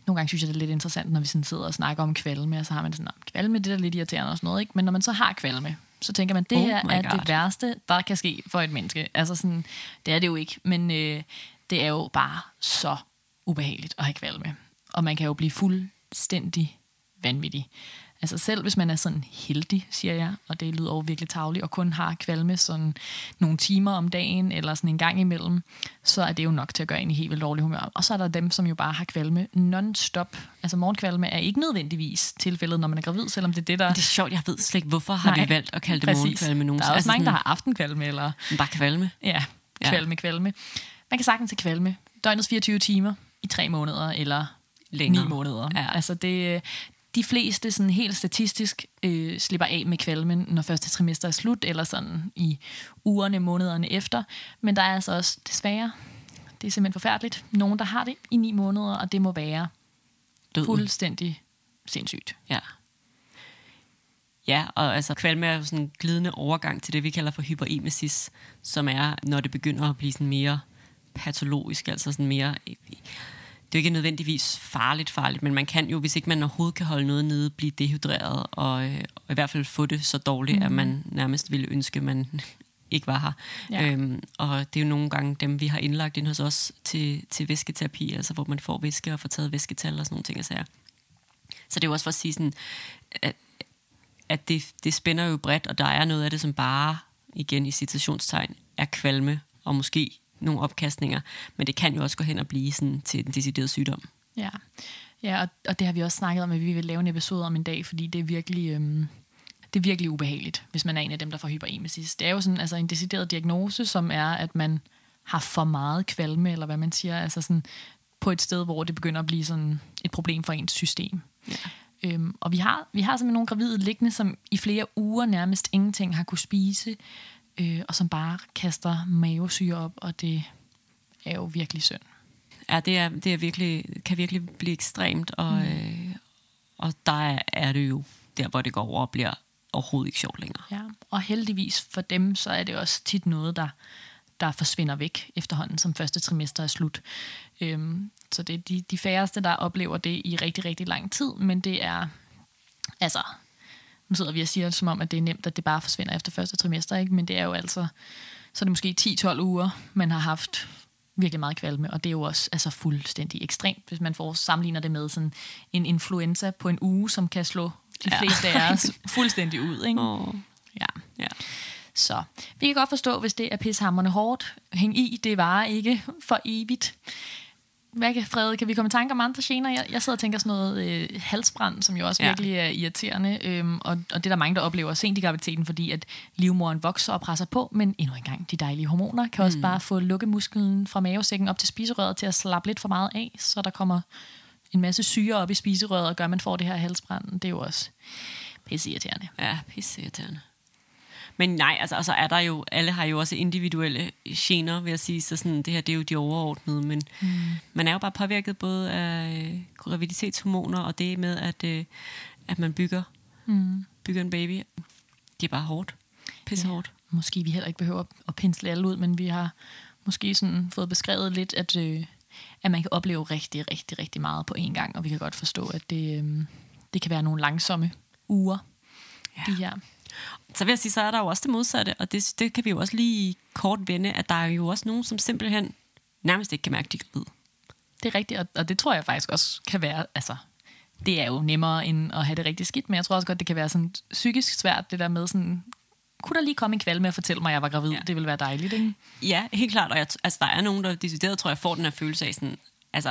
Speaker 3: nogle gange synes jeg, det er lidt interessant, når vi sådan sidder og snakker om kvalme, og så har man sådan, "Nå, kvalme, det er lidt irriterende og sådan noget, ikke? Men når man så har kvalme, så tænker man, det
Speaker 2: Oh
Speaker 3: her er
Speaker 2: God.
Speaker 3: det værste, der kan ske for et menneske. Altså sådan, det er det jo ikke, men øh, det er jo bare så ubehageligt at have kvalme. Og man kan jo blive fuldstændig vanvittig. Altså selv hvis man er sådan heldig, siger jeg, og det lyder over virkelig tavligt, og kun har kvalme sådan nogle timer om dagen, eller sådan en gang imellem, så er det jo nok til at gøre en i helt vildt dårlig humør. Og så er der dem, som jo bare har kvalme non-stop. Altså morgenkvalme er ikke nødvendigvis tilfældet, når man er gravid, selvom det er det, der...
Speaker 2: Men det er sjovt, jeg ved slet ikke, hvorfor har
Speaker 3: Nej,
Speaker 2: vi valgt at kalde det
Speaker 3: præcis.
Speaker 2: morgenkvalme nogen.
Speaker 3: Der er også
Speaker 2: altså
Speaker 3: mange, der
Speaker 2: sådan,
Speaker 3: har aftenkvalme, eller
Speaker 2: Bare kvalme.
Speaker 3: ja,
Speaker 2: Ja.
Speaker 3: kvalme, kvalme. Man kan sagtens have kvalme døgnets 24 timer i tre måneder, eller
Speaker 2: Længere.
Speaker 3: ni måneder.
Speaker 2: Ja.
Speaker 3: Altså det, de fleste sådan helt statistisk øh, slipper af med kvalmen, når første trimester er slut, eller sådan i ugerne, månederne efter. Men der er altså også desværre, det er simpelthen forfærdeligt, nogen, der har det i ni måneder, og det må være
Speaker 2: Døden.
Speaker 3: fuldstændig sindssygt.
Speaker 2: Ja. Ja, og altså kvalme er jo sådan en glidende overgang til det, vi kalder for hyperemesis, som er, når det begynder at blive sådan mere patologisk, altså sådan mere... Det er jo ikke nødvendigvis farligt farligt, men man kan jo, hvis ikke man overhovedet kan holde noget nede, blive dehydreret, og, øh, og i hvert fald få det så dårligt, mm. at man nærmest ville ønske, man [LAUGHS] ikke var her.
Speaker 3: Ja.
Speaker 2: Øhm, og det er jo nogle gange dem, vi har indlagt ind hos os til, til væsketerapi, altså hvor man får væske og får taget væsketal og sådan nogle ting. og sager. Så det er jo også for at sige sådan, at, at det, det spænder jo bredt, og der er noget af det, som bare, igen i citationstegn, er kvalme, og måske nogle opkastninger, men det kan jo også gå hen og blive sådan til en decideret sygdom.
Speaker 3: Ja, ja og, og det har vi også snakket om, at vi vil lave en episode om en dag, fordi det er virkelig, øhm, det er virkelig ubehageligt, hvis man er en af dem, der får hyperemesis. Det er jo sådan altså en decideret diagnose, som er, at man har for meget kvalme, eller hvad man siger, altså sådan på et sted, hvor det begynder at blive sådan et problem for ens system.
Speaker 2: Ja.
Speaker 3: Øhm, og vi har, vi har simpelthen nogle gravide liggende, som i flere uger nærmest ingenting har kunne spise, øh, og som bare kaster mavesyre op, og det er jo virkelig synd.
Speaker 2: Ja, det, er, det er virkelig, kan virkelig blive ekstremt, og, mm. øh, og der er, det jo der, hvor det går over og bliver overhovedet ikke sjovt længere.
Speaker 3: Ja, og heldigvis for dem, så er det også tit noget, der, der forsvinder væk efterhånden, som første trimester er slut. Øhm, så det er de, de færreste, der oplever det i rigtig, rigtig lang tid, men det er, altså, nu sidder vi og siger som om, at det er nemt, at det bare forsvinder efter første trimester, ikke? men det er jo altså, så er det måske 10-12 uger, man har haft virkelig meget kvalme, og det er jo også altså, fuldstændig ekstremt, hvis man får sammenligner det med sådan en influenza på en uge, som kan slå de
Speaker 2: Ja.
Speaker 3: fleste af os [LAUGHS] fuldstændig ud. Ikke?
Speaker 2: Oh.
Speaker 3: Ja.
Speaker 2: Ja.
Speaker 3: Så vi kan godt forstå, hvis det er pishammerende hårdt. Hæng i, det varer ikke for evigt. Hvad kan, Frede, kan vi komme i tanke om andre gener? Jeg, jeg sidder og tænker sådan noget øh, halsbrand, som jo også
Speaker 2: Ja.
Speaker 3: virkelig er irriterende. Øhm, og, og det er der mange, der oplever sent i graviditeten, fordi at livmoderen vokser og presser på. Men endnu en gang, de dejlige hormoner kan også bare få lukkemusklen fra mavesækken op til spiserøret til at slappe lidt for meget af, så der kommer en masse syre op i spiserøret og gør, at man får det her halsbrand. Det er jo også pisse irriterende.
Speaker 2: Ja, pisseirriterende. Men nej, altså, altså er der jo, alle har jo også individuelle gener, vil jeg sige, så sådan, det her, det er jo de overordnede, men mm. man er jo bare påvirket både af øh, graviditetshormoner, og det med, at, øh, at man bygger, mm. bygger en baby. Det er bare hårdt. Pisse hårdt.
Speaker 3: måske vi heller ikke behøver at pensle alle ud, men vi har måske sådan fået beskrevet lidt, at, øh, at man kan opleve rigtig, rigtig, rigtig meget på én gang, og vi kan godt forstå, at det, øh, det kan være nogle langsomme uger,
Speaker 2: Ja.
Speaker 3: ja. de her.
Speaker 2: Så vil jeg sige, så er der jo også det modsatte, og det, det kan vi jo også lige kort vende, at der er jo også nogen, som simpelthen nærmest ikke kan mærke, de er gravid.
Speaker 3: Det er rigtigt, og, og det tror jeg faktisk også kan være, altså, det er jo nemmere end at have det rigtig skidt, men jeg tror også godt, det kan være sådan psykisk svært, det der med sådan, kunne der lige komme en kvalme og fortælle mig, at jeg var gravid?
Speaker 2: Ja.
Speaker 3: Det ville være dejligt, ikke?
Speaker 2: Ja, helt klart. Og jeg, altså, der er nogen, der decideret, tror jeg, får den her følelse af sådan, altså,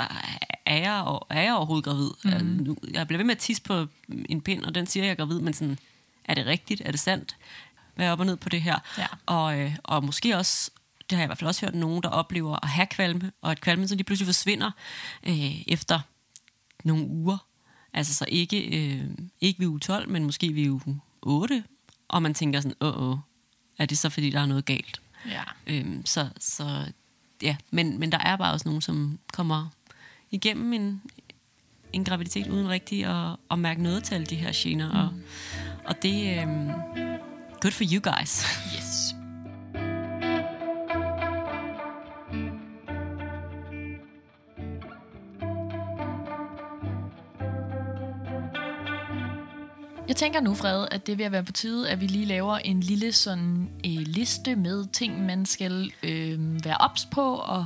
Speaker 2: er jeg, og- er jeg overhovedet gravid? Mm. Jeg bliver ved med at tisse på en pind, og den siger, at jeg er gravid, men sådan, er det rigtigt? Er det sandt? Hvad er op og ned på det her?
Speaker 3: Ja.
Speaker 2: Og, øh, og måske også, det har jeg i hvert fald også hørt nogen, der oplever at have kvalme, og at kvalmen så lige pludselig forsvinder øh, efter nogle uger. Altså så ikke, øh, ikke ved uge 12, men måske ved uge 8, og man tænker sådan, åh, åh, er det så fordi, der er noget galt?
Speaker 3: Ja.
Speaker 2: Øhm, så, så ja, men, men der er bare også nogen, som kommer igennem en, en graviditet uden rigtig at, at mærke noget til alle de her gener. Mm. Og, og det er um, good for you guys.
Speaker 3: Yes. Jeg tænker nu, Fred, at det vil være på tide, at vi lige laver en lille sådan øh, liste med ting, man skal øh, være ops på, og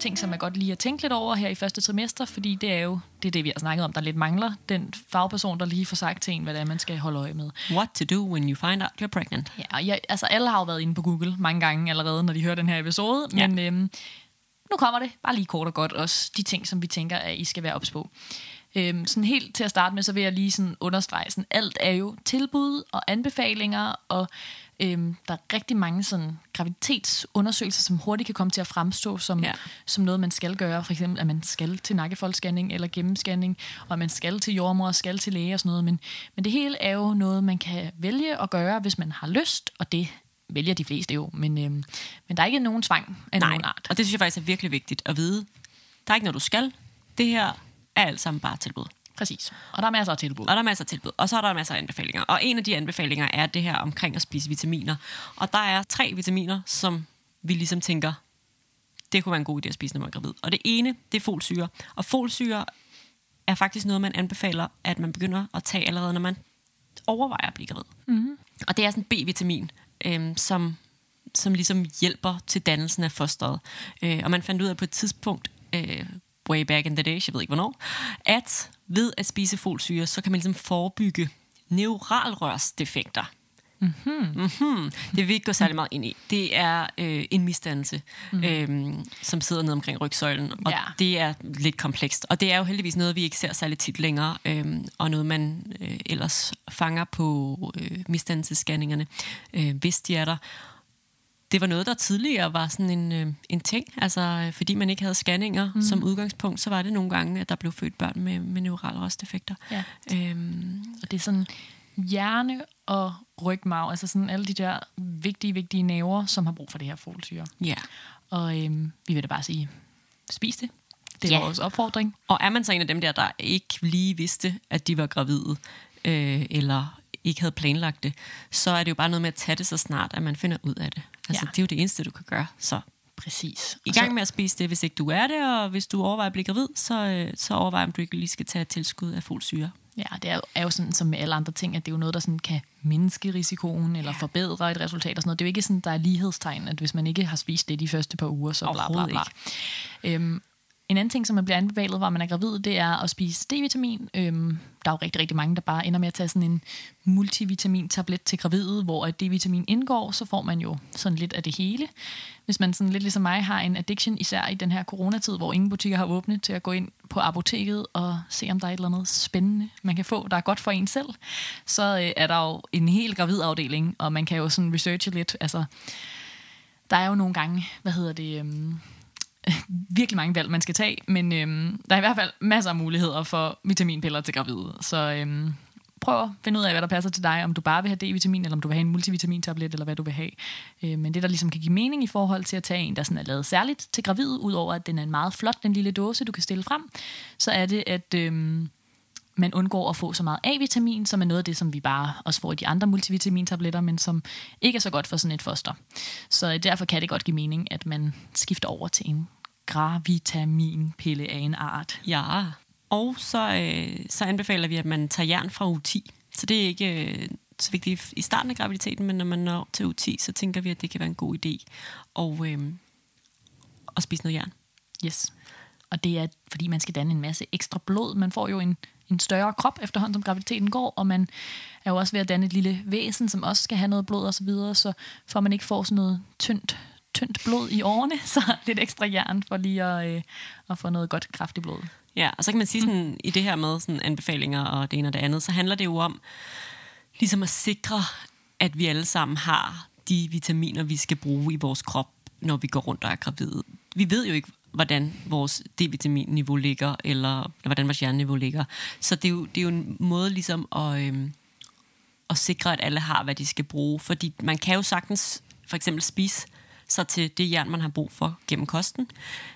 Speaker 3: ting, som er godt lige at tænke lidt over her i første trimester, fordi det er jo det, er det vi har snakket om, der lidt mangler. Den fagperson, der lige får sagt til en, hvad det er, man skal holde øje med.
Speaker 2: What to do when you find out you're pregnant.
Speaker 3: Ja, og jeg, altså alle har jo været inde på Google mange gange allerede, når de hører den her episode,
Speaker 2: Ja.
Speaker 3: men øhm, nu kommer det bare lige kort og godt også de ting, som vi tænker, at I skal være ops på. Øhm, sådan helt til at starte med, så vil jeg lige sådan understrege, sådan, alt er jo tilbud og anbefalinger, og øhm, der er rigtig mange sådan graviditetsundersøgelser, som hurtigt kan komme til at fremstå som,
Speaker 2: Ja.
Speaker 3: som noget, man skal gøre. For eksempel, at man skal til nakkefoldsscanning eller gennemscanning, og at man skal til jordmor og skal til læge og sådan noget. Men, men det hele er jo noget, man kan vælge at gøre, hvis man har lyst, og det vælger de fleste jo. Men, øhm, men der er ikke nogen tvang af
Speaker 2: Nej,
Speaker 3: nogen art.
Speaker 2: og det synes jeg faktisk er virkelig vigtigt at vide. Der er ikke noget, du skal. Det her er alt sammen bare tilbud.
Speaker 3: Præcis. Og der er masser af tilbud.
Speaker 2: Og der er masser af tilbud. Og så er der masser af anbefalinger. Og en af de anbefalinger er det her omkring at spise vitaminer. Og der er tre vitaminer, som vi ligesom tænker, det kunne være en god idé at spise, når man er gravid. Og det ene, det er folsyre. Og folsyre er faktisk noget, man anbefaler, at man begynder at tage allerede, når man overvejer at blive gravid. Mm-hmm. Og det er sådan en B-vitamin, øhm, som, som ligesom hjælper til dannelsen af fosteret. Øh, og man fandt ud af på et tidspunkt, øh, way back in the days, jeg ved ikke hvornår, at ved at spise folsyre, så kan man ligesom forebygge neuralrørsdefekter. Mm-hmm. Det vil vi ikke gå særlig meget ind i. Det er øh, en misdannelse, mm. øhm, som sidder ned omkring rygsøjlen, og
Speaker 3: Ja.
Speaker 2: det er lidt komplekst. Og det er jo heldigvis noget, vi ikke ser særlig tit længere, øhm, og noget, man øh, ellers fanger på øh, misdannelsesscanningerne, øh, hvis de er der. Det var noget, der tidligere var sådan en, øh, en ting, altså øh, fordi man ikke havde scanninger mm. som udgangspunkt, så var det nogle gange, at der blev født børn med, med neuralrørsdefekter.
Speaker 3: Ja.
Speaker 2: Øhm,
Speaker 3: Og det er sådan hjerne og rygmarv, altså sådan alle de der vigtige, vigtige nerver, som har brug for det her folsyre.
Speaker 2: ja.
Speaker 3: Og øhm, vi vil da bare sige, spis det. Det er
Speaker 2: Ja.
Speaker 3: vores opfordring.
Speaker 2: Og er man så en af dem der, der ikke lige vidste, at de var gravide, øh, eller ikke havde planlagt det, så er det jo bare noget med at tage det så snart, at man finder ud af det. Altså,
Speaker 3: Ja.
Speaker 2: det er jo det eneste, du kan gøre. Så
Speaker 3: Præcis.
Speaker 2: i gang med at spise det, hvis ikke du er det, og hvis du overvejer at blive gravid, så, øh, så overvej, om du ikke lige skal tage et tilskud af folsyre.
Speaker 3: Ja, det er jo, er jo sådan som med alle andre ting, at det er jo noget, der sådan kan mindske risikoen eller ja. forbedre et resultat og sådan noget. Det er jo ikke sådan, der er lighedstegn, at hvis man ikke har spist det de første par uger, så bla bla bla. Øhm, en anden ting, som man bliver anbefalet, hvor man er gravid, det er at spise D-vitamin. Øhm, der er jo rigtig, rigtig mange, der bare ender med at tage sådan en multivitamin-tablet til gravide, hvor at D-vitamin indgår, så får man jo sådan lidt af det hele. Hvis man sådan lidt ligesom mig har en addiction, især i den her coronatid, hvor ingen butikker har åbnet, til at gå ind på apoteket og se, om der er et eller andet spændende, man kan få, der er godt for en selv, så øh, er der jo en helt gravid afdeling, og man kan jo sådan researche lidt. Altså, der er jo nogle gange, hvad hedder det... Øhm, [LAUGHS] virkelig mange valg, man skal tage, men øhm, der er i hvert fald masser af muligheder for vitaminpiller til gravide. Så øhm, prøv at finde ud af, hvad der passer til dig, om du bare vil have D-vitamin, eller om du vil have en multivitamintablet, eller hvad du vil have. Øh, men det, der ligesom kan give mening i forhold til at tage en, der sådan er lavet særligt til gravide, udover at den er en meget flot, den lille dåse, du kan stille frem, så er det, at øhm, man undgår at få så meget A-vitamin, som er noget af det, som vi bare også får i de andre multivitamintabletter, men som ikke er så godt for sådan et foster. Så øh, derfor kan det godt give mening, at man skifter over til en gravitaminpille af en art.
Speaker 2: Ja. Og så, øh, så anbefaler vi, at man tager jern fra uge 10. Så det er ikke øh, så vigtigt i starten af graviditeten, men når man når til uge 10, så tænker vi, at det kan være en god idé at, øh, at spise noget jern.
Speaker 3: Yes. Og det er, fordi man skal danne en masse ekstra blod. Man får jo en, en større krop efterhånden, som graviditeten går, og man er jo også ved at danne et lille væsen, som også skal have noget blod og så videre, så for man ikke får sådan noget tyndt, tyndt blod i årene, [LAUGHS] så lidt ekstra jern for lige at, øh, at få noget godt kraftigt blod.
Speaker 2: Ja, og så kan man sige sådan, i det her med sådan anbefalinger og det ene og det andet, så handler det jo om ligesom at sikre, at vi alle sammen har de vitaminer, vi skal bruge i vores krop, når vi går rundt og er gravide. Vi ved jo ikke, hvordan vores D-vitaminniveau ligger, eller hvordan vores hjerneniveau ligger. Så det er jo, det er jo en måde ligesom at, øhm, at sikre, at alle har, hvad de skal bruge. Fordi man kan jo sagtens for eksempel spise sig til det jern, man har brug for gennem kosten.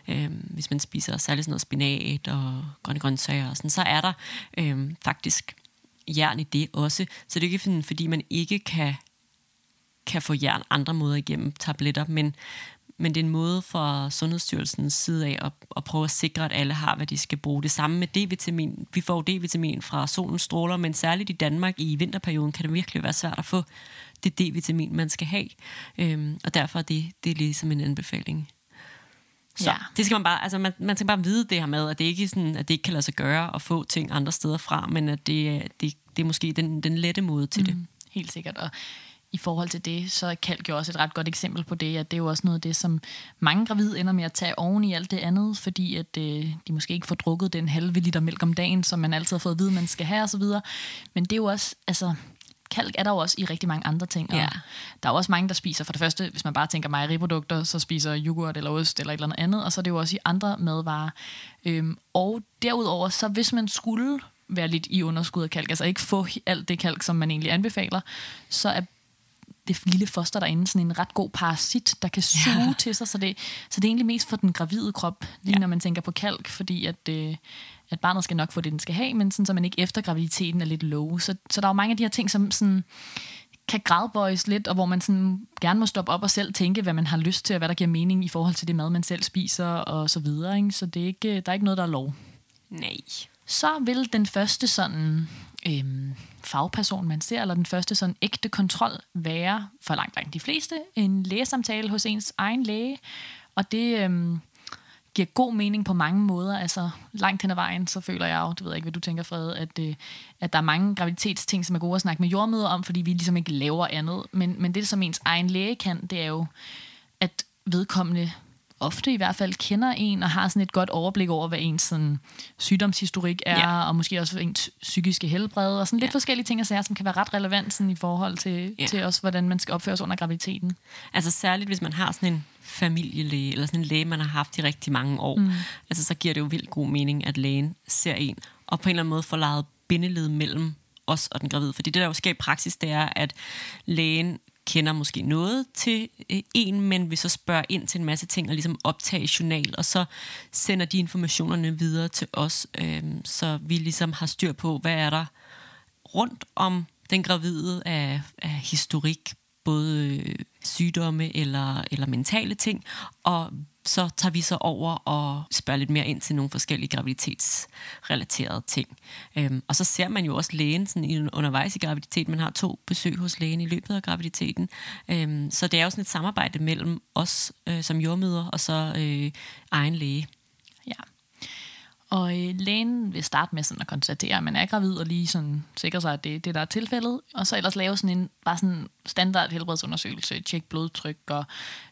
Speaker 2: Øhm, hvis man spiser særligt sådan noget spinat og grønne grøntsager og sådan, så er der øhm, faktisk jern i det også. Så det er ikke fordi, man ikke kan, kan få jern andre måder igennem tabletter, men, men det er en måde fra Sundhedsstyrelsens side af at, at prøve at sikre, at alle har, hvad de skal bruge. Det samme med D-vitamin. Vi får D-vitamin fra solens stråler, men særligt i Danmark i vinterperioden kan det virkelig være svært at få det D-vitamin, man skal have. Øhm, og derfor er det, det er ligesom en anbefaling. Så ja. det skal man bare, altså man, man skal bare vide det her med, at det ikke sådan, at det ikke kan lade sig gøre at få ting andre steder fra, men at det, det, det er måske den, den lette måde til mm, det.
Speaker 3: Helt sikkert, og i forhold til det, så er kalk jo også et ret godt eksempel på det, at det er jo også noget af det, som mange gravide ender med at tage oven i alt det andet, fordi at øh, de måske ikke får drukket den halve liter mælk om dagen, som man altid har fået at vide, man skal have osv. Men det er jo også, altså, kalk er der jo også i rigtig mange andre ting.
Speaker 2: Ja.
Speaker 3: der er jo også mange, der spiser, for det første, hvis man bare tænker mejeriprodukter, så spiser yoghurt eller ost eller et eller andet, og så er det jo også i andre madvarer. Øhm, og derudover, så hvis man skulle være lidt i underskud af kalk, altså ikke få alt det kalk, som man egentlig anbefaler, så er det lille foster derinde sådan en ret god parasit, der kan suge ja. til sig. Så det, så det er egentlig mest for den gravide krop, lige ja. når man tænker på kalk, fordi at, øh, at barnet skal nok få det, den skal have, men sådan, så man ikke efter graviditeten er lidt low. Så, så der er jo mange af de her ting, som sådan, kan gradbøjes lidt, og hvor man sådan gerne må stoppe op og selv tænke, hvad man har lyst til, og hvad der giver mening i forhold til det mad, man selv spiser, og så videre. Ikke? Så det er ikke, der er ikke noget, der er lov.
Speaker 2: Nej.
Speaker 3: Så vil den første sådan øhm, fagperson, man ser, eller den første sådan ægte kontrol, være for langt, langt de fleste en lægesamtale hos ens egen læge. Og det øhm, giver god mening på mange måder. Altså langt hen ad vejen, så føler jeg jo, det ved jeg ikke, hvad du tænker, Fred, at, øh, at der er mange graviditetsting, som er gode at snakke med jordmøder om, fordi vi ligesom ikke laver andet. Men, men det, som ens egen læge kan, det er jo, at vedkommende ofte i hvert fald kender en og har sådan et godt overblik over, hvad ens sådan, sygdomshistorik er, ja. og måske også ens psykiske helbred, og sådan lidt ja. forskellige ting og sager, som kan være ret relevant sådan, i forhold til, ja. til også, hvordan man skal opføre sig under graviditeten.
Speaker 2: Altså særligt, hvis man har sådan en familielæge, eller sådan en læge, man har haft i rigtig mange år, mm. altså så giver det jo vildt god mening, at lægen ser en, og på en eller anden måde får lavet bindeled mellem os og den gravide. Fordi det, der jo sker i praksis, det er, at lægen kender måske noget til øh, en, men vil så spørge ind til en masse ting og ligesom optage journal, og så sender de informationerne videre til os, øh, så vi ligesom har styr på, hvad er der rundt om den gravide af, af historik, både øh, sygdomme eller, eller mentale ting, og så tager vi så over og spørger lidt mere ind til nogle forskellige graviditetsrelaterede ting. Øhm, og så ser man jo også lægen sådan undervejs i graviditeten. Man har to besøg hos lægen i løbet af graviditeten. Øhm, så det er jo sådan et samarbejde mellem os øh, som jordmøder og så øh, egen læge.
Speaker 3: Og øh, lægen vil starte med sådan at konstatere, at man er gravid, og lige sådan sikre sig, at det er det, der er tilfældet. Og så ellers lave sådan en bare sådan standard helbredsundersøgelse, tjek blodtryk og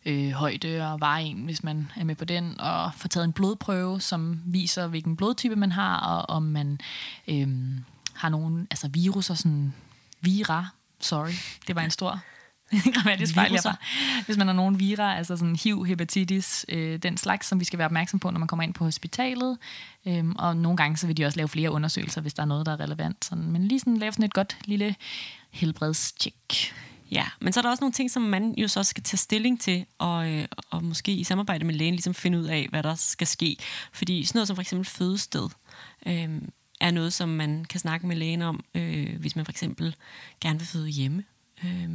Speaker 3: øh, højde og vejen, hvis man er med på den, og få taget en blodprøve, som viser, hvilken blodtype man har, og om man øh, har nogle altså virus og sådan vira, sorry, det var en stor [LAUGHS] grammatisk fejl herfra. Hvis man har nogen vira, altså sådan HIV, hepatitis, øh, den slags, som vi skal være opmærksom på, når man kommer ind på hospitalet. Øhm, og nogle gange så vil de også lave flere undersøgelser, hvis der er noget, der er relevant. Sådan, men lige sådan lave sådan et godt lille helbredstjek.
Speaker 2: Ja, men så er der også nogle ting, som man jo så skal tage stilling til, og, øh, og måske i samarbejde med lægen ligesom finde ud af, hvad der skal ske. Fordi sådan noget som for eksempel fødested, øh, er noget, som man kan snakke med lægen om, øh, hvis man for eksempel gerne vil føde hjemme. Øh,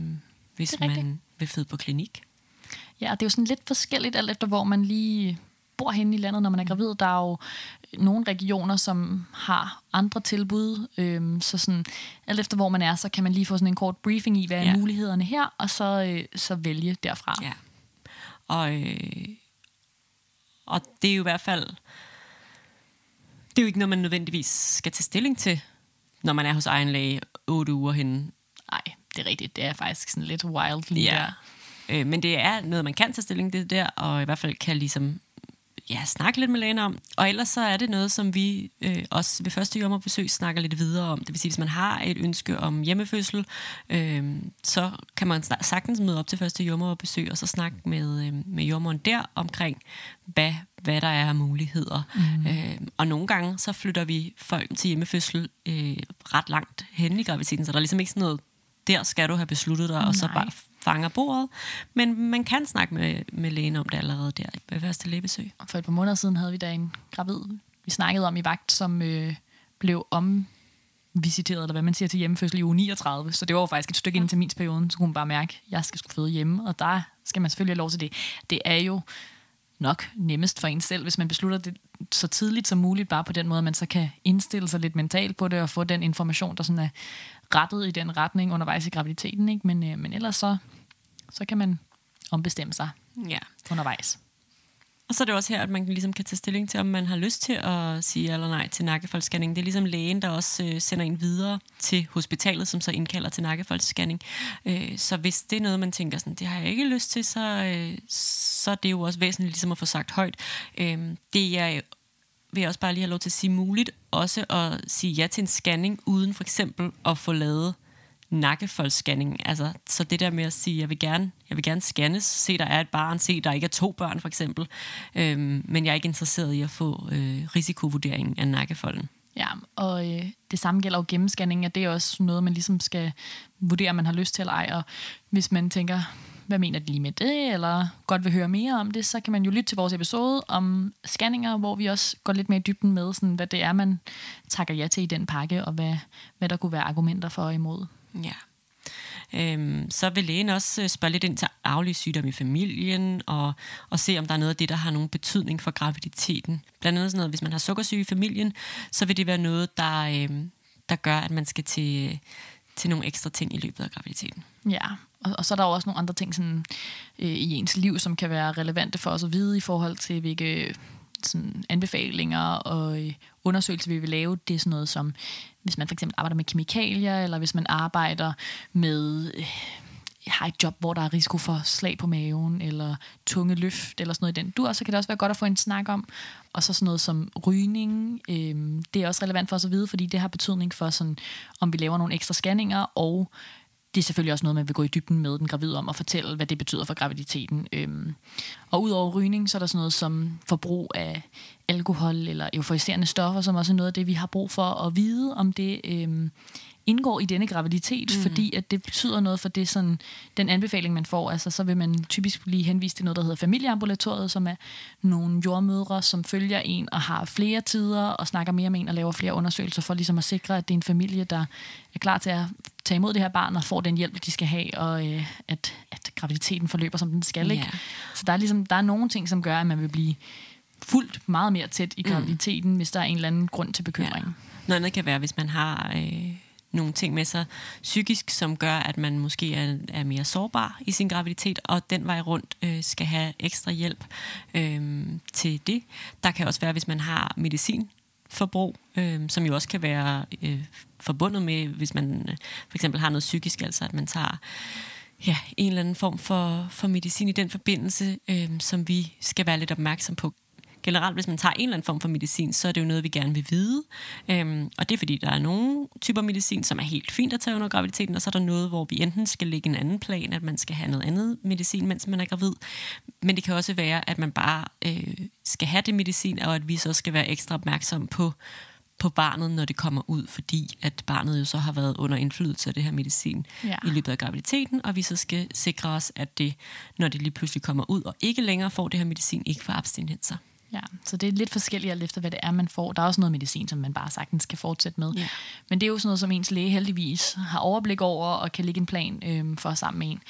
Speaker 2: hvis man vil føde på klinik.
Speaker 3: Ja, og det er jo sådan lidt forskelligt, alt efter hvor man lige bor henne i landet, når man er gravid. Der er jo nogle regioner, som har andre tilbud, øhm, så sådan, alt efter hvor man er, så kan man lige få sådan en kort briefing i, hvad er ja. mulighederne her, og så, øh, så vælge derfra.
Speaker 2: Ja. Og, øh, og det er jo i hvert fald, det er jo ikke noget, man nødvendigvis skal tage stilling til, når man er hos egen læge otte uger henne.
Speaker 3: Nej, det er rigtigt. Det er faktisk sådan lidt wild lige ja. der.
Speaker 2: Øh, men det er noget, man kan tage stilling til der, og i hvert fald kan ligesom ja, snakke lidt med lægen om. Og ellers så er det noget, som vi øh, også ved første jommerbesøg snakker lidt videre om. Det vil sige, hvis man har et ønske om hjemmefødsel, øh, så kan man sagtens møde op til første jommerbesøg og så snakke med, øh, med jommeren der omkring, hvad, hvad der er af muligheder. Mm. Øh, og nogle gange så flytter vi folk til hjemmefødsel øh, ret langt hen i graviditeten, så der er ligesom ikke sådan noget, der skal du have besluttet dig, Nej. og så bare fanger bordet. Men man kan snakke med, med lægen om det allerede der ved første lægebesøg.
Speaker 3: For et par måneder siden havde vi da en gravid, vi snakkede om i vagt, som øh, blev om visiteret, eller hvad man siger, til hjemmefødsel i uge 39. Så det var jo faktisk et stykke ind til min periode, så kunne hun bare mærke, at jeg skal skulle føde hjemme, og der skal man selvfølgelig have lov til det. Det er jo nok nemmest for en selv, hvis man beslutter det så tidligt som muligt, bare på den måde, at man så kan indstille sig lidt mentalt på det, og få den information, der sådan er rettet i den retning undervejs i graviditeten. Ikke? Men, øh, men ellers så, så kan man ombestemme sig ja. undervejs.
Speaker 2: Og så er det også her, at man ligesom kan tage stilling til, om man har lyst til at sige eller nej til nakkefoldsscanning. Det er ligesom lægen, der også øh, sender en videre til hospitalet, som så indkalder til nakkefoldsscanning. Øh, så hvis det er noget, man tænker sådan, det har jeg ikke lyst til, så, øh, så er det jo også væsentligt ligesom at få sagt højt. Øh, det er vil jeg også bare lige have lov til at sige muligt, også at sige ja til en scanning, uden for eksempel at få lavet nakkefoldsscanning. Altså, så det der med at sige, jeg vil gerne, jeg vil gerne scannes, se der er et barn, se der ikke er to børn for eksempel, øhm, men jeg er ikke interesseret i at få øh, risikovurderingen af nakkefolden.
Speaker 3: Ja, og øh, det samme gælder jo gennemscanning, at det er også noget, man ligesom skal vurdere, om man har lyst til eller ej, og hvis man tænker, hvad mener de lige med det, eller godt vil høre mere om det, så kan man jo lytte til vores episode om scanninger, hvor vi også går lidt mere i dybden med, sådan, hvad det er, man takker ja til i den pakke, og hvad, hvad der kunne være argumenter for og imod.
Speaker 2: Ja. Øhm, så vil lægen også øh, spørge lidt ind til arvelige sygdomme i familien, og, og se, om der er noget af det, der har nogen betydning for graviditeten. Blandt andet sådan noget, hvis man har sukkersyge i familien, så vil det være noget, der, øhm, der gør, at man skal til, til nogle ekstra ting i løbet af graviditeten.
Speaker 3: Ja, og, og så er der jo også nogle andre ting sådan, øh, i ens liv, som kan være relevante for os at vide i forhold til, hvilke sådan, anbefalinger og øh, undersøgelser, vi vil lave. Det er sådan noget som, hvis man for eksempel arbejder med kemikalier, eller hvis man arbejder med... Øh, har et job, hvor der er risiko for slag på maven, eller tunge løft, eller sådan noget i den dur, så kan det også være godt at få en snak om. Og så sådan noget som rygning, øh, det er også relevant for os at vide, fordi det har betydning for, sådan, om vi laver nogle ekstra scanninger, og det er selvfølgelig også noget, man vil gå i dybden med den gravide om og fortælle, hvad det betyder for graviditeten. Øhm, og udover rygning, så er der sådan noget som forbrug af alkohol eller euforiserende stoffer, som også er noget af det, vi har brug for at vide, om det øhm, indgår i denne graviditet, mm. fordi at det betyder noget for det sådan, den anbefaling, man får. Altså, så vil man typisk blive henvist til noget, der hedder familieambulatoriet, som er nogle jordmødre, som følger en og har flere tider og snakker mere med en og laver flere undersøgelser for ligesom at sikre, at det er en familie, der er klar til at tage imod det her barn og får den hjælp, de skal have, og øh, at, at graviditeten forløber, som den skal. Ikke? Yeah. Så der er, ligesom, der er nogle ting, som gør, at man vil blive fuldt meget mere tæt i mm. graviditeten, mm. hvis der er en eller anden grund til bekymring. Ja.
Speaker 2: Noget andet kan være, hvis man har øh, nogle ting med sig psykisk, som gør, at man måske er, er mere sårbar i sin graviditet, og den vej rundt øh, skal have ekstra hjælp øh, til det. Der kan også være, hvis man har medicin forbrug, øh, som jo også kan være øh, forbundet med, hvis man øh, for eksempel har noget psykisk, altså at man tager ja, en eller anden form for, for medicin i den forbindelse, øh, som vi skal være lidt opmærksom på generelt, hvis man tager en eller anden form for medicin, så er det jo noget, vi gerne vil vide. Øhm, og det er fordi, der er nogle typer medicin, som er helt fint at tage under graviditeten, og så er der noget, hvor vi enten skal lægge en anden plan, at man skal have noget andet medicin, mens man er gravid. Men det kan også være, at man bare øh, skal have det medicin, og at vi så skal være ekstra opmærksom på, på barnet, når det kommer ud, fordi at barnet jo så har været under indflydelse af det her medicin ja. i løbet af graviditeten, og vi så skal sikre os, at det, når det lige pludselig kommer ud og ikke længere får det her medicin, ikke får abstinenser.
Speaker 3: Ja, så det er lidt forskelligt alt efter, hvad det er, man får. Der er også noget medicin, som man bare sagtens kan fortsætte med. Ja. Men det er jo sådan noget, som ens læge heldigvis har overblik over og kan lægge en plan øhm, for sammen med en.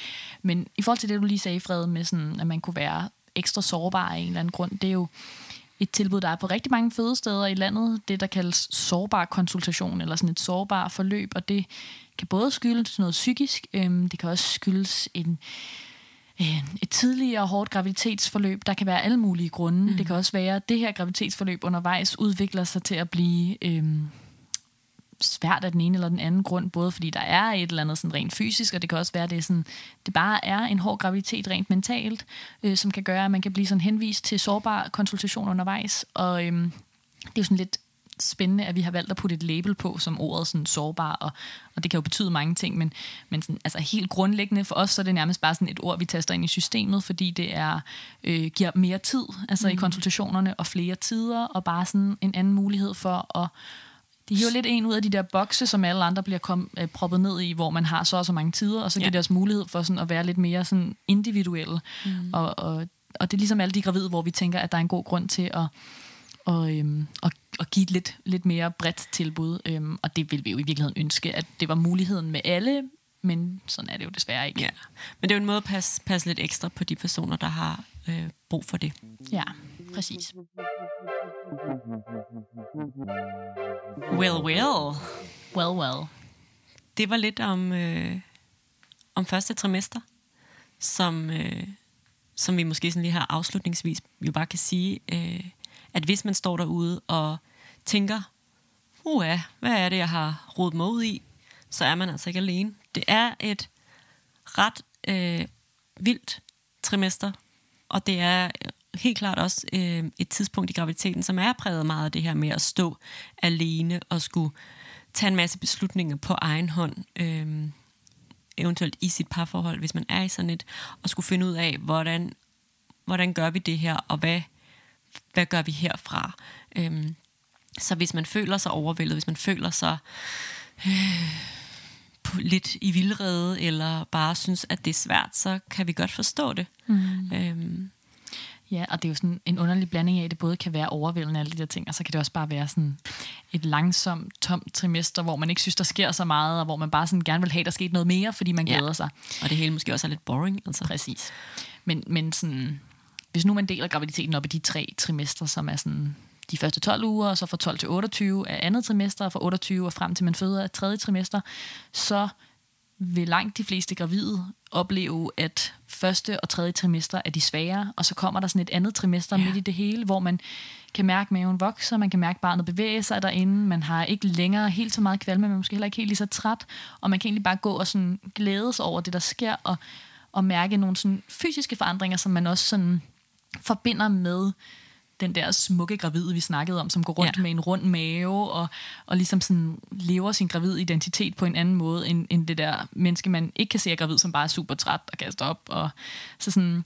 Speaker 3: Men i forhold til det, du lige sagde, Fred, med sådan, at man kunne være ekstra sårbar af en eller anden grund, det er jo et tilbud, der er på rigtig mange fødesteder i landet. Det, der kaldes sårbar konsultation, eller sådan et sårbar forløb. Og det kan både skyldes noget psykisk, øhm, det kan også skyldes en øh, et tidligere hårdt graviditetsforløb. Der kan være alle mulige grunde. Mm. Det kan også være, at det her graviditetsforløb undervejs udvikler sig til at blive øh, svært af den ene eller den anden grund, både fordi der er et eller andet sådan rent fysisk, og det kan også være, at det, er sådan, det bare er en hård graviditet rent mentalt, øh, som kan gøre, at man kan blive sådan henvist til sårbar konsultation undervejs. Og øhm, det er jo sådan lidt spændende, at vi har valgt at putte et label på som ordet sådan sårbar, og, og det kan jo betyde mange ting, men, men sådan, altså helt grundlæggende for os, så er det nærmest bare sådan et ord, vi taster ind i systemet, fordi det er øh, giver mere tid altså mm. i konsultationerne, og flere tider, og bare sådan en anden mulighed for at de hiver lidt en ud af de der bokse, som alle andre bliver kom, øh, proppet ned i, hvor man har så og så mange tider, og så giver ja. det os mulighed for sådan at være lidt mere sådan individuelle. Mm. Og, og, og det er ligesom alle de gravide, hvor vi tænker, at der er en god grund til at, og, øhm, og, og give et lidt, lidt mere bredt tilbud. Øhm, og det vil vi jo i virkeligheden ønske, at det var muligheden med alle, men sådan er det jo desværre ikke.
Speaker 2: Ja. Men det er jo en måde at passe, passe lidt ekstra på de personer, der har øh, brug for det.
Speaker 3: Ja, præcis.
Speaker 2: Well, well.
Speaker 3: Well, well.
Speaker 2: Det var lidt om, øh, om første trimester, som, øh, som vi måske sådan lige her afslutningsvis jo bare kan sige, øh, at hvis man står derude og tænker, uha, hvad er det, jeg har rodet mig ud i, så er man altså ikke alene. Det er et ret øh, vildt trimester, og det er øh, helt klart også øh, et tidspunkt i graviditeten, som er præget meget af det her med at stå alene og skulle tage en masse beslutninger på egen hånd, øh, eventuelt i sit parforhold, hvis man er i sådan et, og skulle finde ud af, hvordan, hvordan gør vi det her, og hvad, hvad gør vi herfra? Øh, så hvis man føler sig overvældet, hvis man føler sig øh, lidt i vildrede, eller bare synes, at det er svært, så kan vi godt forstå det. Mm. Øhm,
Speaker 3: Ja, og det er jo sådan en underlig blanding af, at det både kan være overvældende alle de der ting, og så kan det også bare være sådan et langsomt, tomt trimester, hvor man ikke synes, der sker så meget, og hvor man bare sådan gerne vil have, der sket noget mere, fordi man glæder ja. sig.
Speaker 2: Og det hele måske også er lidt boring. Altså.
Speaker 3: Præcis. Men, men sådan, hvis nu man deler graviditeten op i de tre trimester, som er sådan de første 12 uger, og så fra 12 til 28 af andet trimester, og fra 28 og frem til man føder af tredje trimester, så vil langt de fleste gravide opleve, at første og tredje trimester er de svære, og så kommer der sådan et andet trimester ja. midt i det hele, hvor man kan mærke, maven vokser, man kan mærke, barnet bevæger sig derinde, man har ikke længere helt så meget kvalme, man måske heller ikke helt lige så træt, og man kan egentlig bare gå og sådan glæde sig over det, der sker, og, og mærke nogle sådan fysiske forandringer, som man også sådan forbinder med den der smukke gravide, vi snakkede om, som går rundt ja. med en rund mave, og, og ligesom sådan lever sin gravid identitet på en anden måde, end, end det der menneske, man ikke kan se er gravid, som bare er super træt og kaster op. Og, så sådan,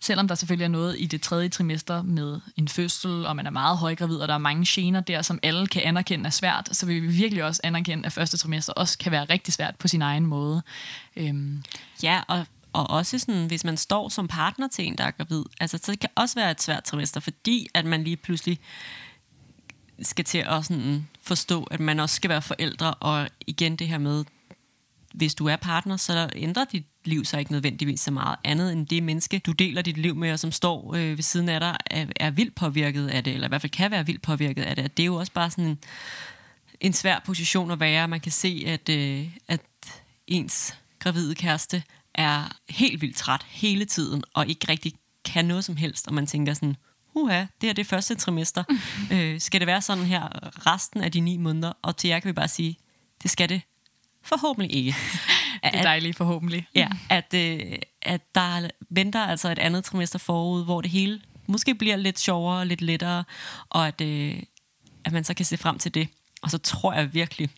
Speaker 3: selvom der selvfølgelig er noget i det tredje trimester med en fødsel, og man er meget højgravid, og der er mange gener der, som alle kan anerkende er svært, så vil vi virkelig også anerkende, at første trimester også kan være rigtig svært på sin egen måde. Øhm.
Speaker 2: Ja, og og også sådan, hvis man står som partner til en, der er gravid, altså, så det kan også være et svært trimester, fordi at man lige pludselig skal til at sådan forstå, at man også skal være forældre, og igen det her med, hvis du er partner, så ændrer dit liv sig ikke nødvendigvis så meget andet end det menneske, du deler dit liv med, og som står øh, ved siden af dig, er, er vildt påvirket af det, eller i hvert fald kan være vildt påvirket af det. Det er jo også bare sådan en, en svær position at være. Man kan se, at, øh, at ens gravide kæreste er helt vildt træt hele tiden, og ikke rigtig kan noget som helst, og man tænker sådan, uha, det er det første trimester. [LAUGHS] øh, skal det være sådan her resten af de ni måneder? Og til jer kan vi bare sige, det skal det forhåbentlig ikke. [LAUGHS]
Speaker 3: det er dejligt forhåbentlig.
Speaker 2: Ja, at, øh, at der venter altså et andet trimester forud, hvor det hele måske bliver lidt sjovere og lidt lettere, og at, øh, at man så kan se frem til det. Og så tror jeg virkelig,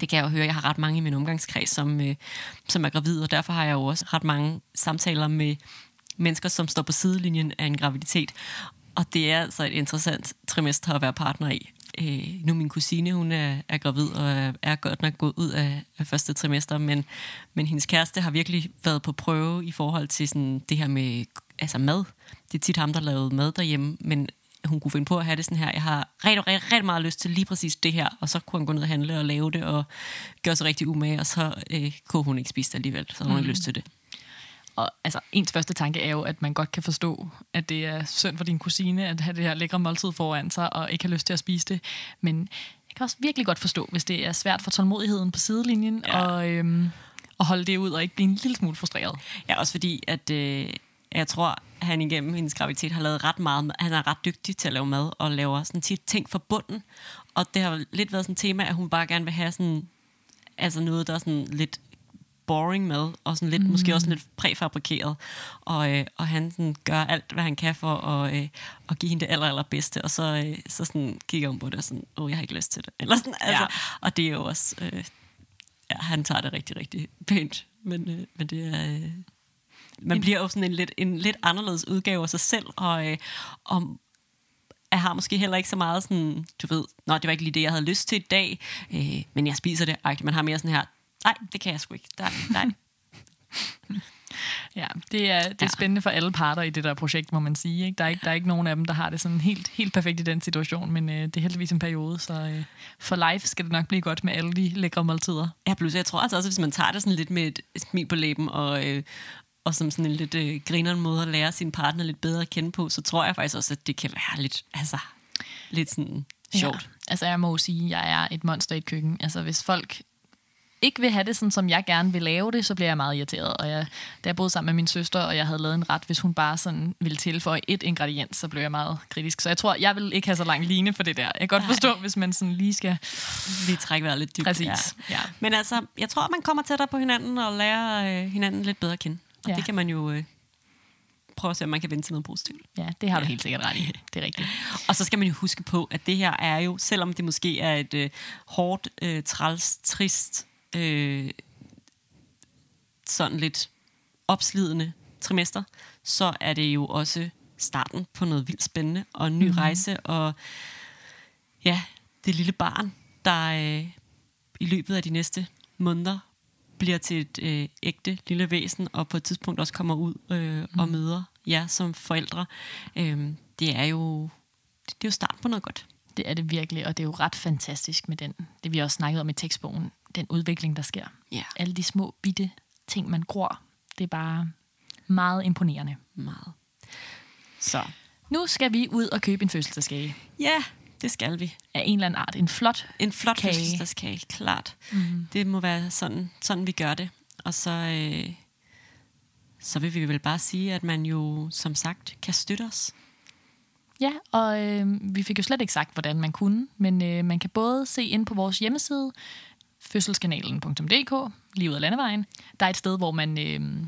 Speaker 2: det kan jeg jo høre, jeg har ret mange i min omgangskreds, som, øh, som er gravide, og derfor har jeg jo også ret mange samtaler med mennesker, som står på sidelinjen af en graviditet. Og det er altså et interessant trimester at være partner i. Øh, nu min kusine, hun er, er gravid og er, er godt nok gået ud af, af første trimester, men, men hendes kæreste har virkelig været på prøve i forhold til sådan det her med altså mad. Det er tit ham, der lavede mad derhjemme, men hun kunne finde på at have det sådan her. Jeg har rigtig, rigtig, rigtig meget lyst til lige præcis det her, og så kunne han gå ned og handle og lave det, og gøre sig rigtig umage, og så øh, kunne hun ikke spise det alligevel, så hun mm. ikke lyst til det.
Speaker 3: Og altså, ens første tanke er jo, at man godt kan forstå, at det er synd for din kusine at have det her lækre måltid foran sig, og ikke har lyst til at spise det. Men jeg kan også virkelig godt forstå, hvis det er svært for tålmodigheden på sidelinjen, ja. og, øhm, at holde det ud og ikke blive en lille smule frustreret.
Speaker 2: Ja, også fordi, at... Øh Jeg tror, han igennem hendes graviditet har lavet ret meget. Han er ret dygtig til at lave mad, og laver sådan tit ting fra bunden. Og det har lidt været sådan et tema, at hun bare gerne vil have sådan, altså noget, der er sådan lidt boring med, og sådan lidt, mm. måske også lidt præfabrikeret. Og, øh, og han sådan gør alt, hvad han kan for at, øh, at give hende det aller, allerbedste. Og så, øh, så sådan kigger hun på det og sådan, åh, oh, jeg har ikke lyst til det. [LAUGHS] Eller sådan, altså, ja. Og det er jo også, øh, ja, han tager det rigtig, rigtig pænt. Men, øh, men det er... Øh, man bliver jo sådan en lidt, en lidt anderledes udgave af sig selv, og, øh, og jeg har måske heller ikke så meget sådan, du ved, nå, det var ikke lige det, jeg havde lyst til i dag, øh, men jeg spiser det. Ej, man har mere sådan her, nej, det kan jeg sgu ikke. Nej, nej. [LAUGHS]
Speaker 3: Ja, det er, det er ja. spændende for alle parter i det der projekt, må man sige. Ikke? Der, er ikke, der er ikke nogen af dem, der har det sådan helt, helt perfekt i den situation, men øh, det er heldigvis en periode, så øh, for life skal det nok blive godt med alle de lækre måltider.
Speaker 2: Ja, plus jeg tror altså også, hvis man tager det sådan lidt med et smil på læben, og, øh, og som sådan en lidt øh, grineren måde at lære sin partner lidt bedre at kende på, så tror jeg faktisk også, at det kan være lidt, altså, lidt sådan sjovt. Ja.
Speaker 3: Altså jeg må jo sige, at jeg er et monster i et køkken. Altså hvis folk ikke vil have det sådan, som jeg gerne vil lave det, så bliver jeg meget irriteret. Og jeg, da jeg boede sammen med min søster, og jeg havde lavet en ret, hvis hun bare sådan ville tilføje et ingrediens, så blev jeg meget kritisk. Så jeg tror, jeg vil ikke have så lang line for det der. Jeg kan godt Nej. forstå, hvis man sådan lige skal...
Speaker 2: Lige trække vejret lidt dybt.
Speaker 3: Præcis. Ja.
Speaker 2: Ja. Men altså, jeg tror, man kommer tættere på hinanden og lærer øh, hinanden lidt bedre at kende. Og ja. det kan man jo... Øh, prøve at se, om man kan vende til noget positivt.
Speaker 3: Ja, det har du ja. helt sikkert ret i. [LAUGHS] Det er rigtigt.
Speaker 2: Og så skal man jo huske på, at det her er jo, selvom det måske er et øh, hårdt, øh, træls, trist øh, sådan lidt opslidende trimester, så er det jo også starten på noget vildt spændende og en ny mm. rejse, og ja, det lille barn, der øh, i løbet af de næste måneder bliver til et øh, ægte lille væsen, og på et tidspunkt også kommer ud øh, mm. og møder jer som forældre. Øh, det er jo det, det er jo start på noget godt.
Speaker 3: Det er det virkelig, og det er jo ret fantastisk med den, det vi også snakket om i tekstbogen, den udvikling, der sker.
Speaker 2: Ja.
Speaker 3: Alle de små bitte ting, man gror, det er bare meget imponerende.
Speaker 2: Meget. Så.
Speaker 3: Nu skal vi ud og købe en fødselsdagskage.
Speaker 2: Ja, det skal vi.
Speaker 3: Af en eller anden art. En flot
Speaker 2: En flot
Speaker 3: kage.
Speaker 2: fødselsdagskage, klart. Mm. Det må være sådan, sådan, vi gør det. Og så, øh, så vil vi vel bare sige, at man jo som sagt kan støtte os.
Speaker 3: Ja, og øh, vi fik jo slet ikke sagt, hvordan man kunne, men øh, man kan både se ind på vores hjemmeside, fødselskanalen.dk, lige ud af landevejen. Der er et sted, hvor man øh,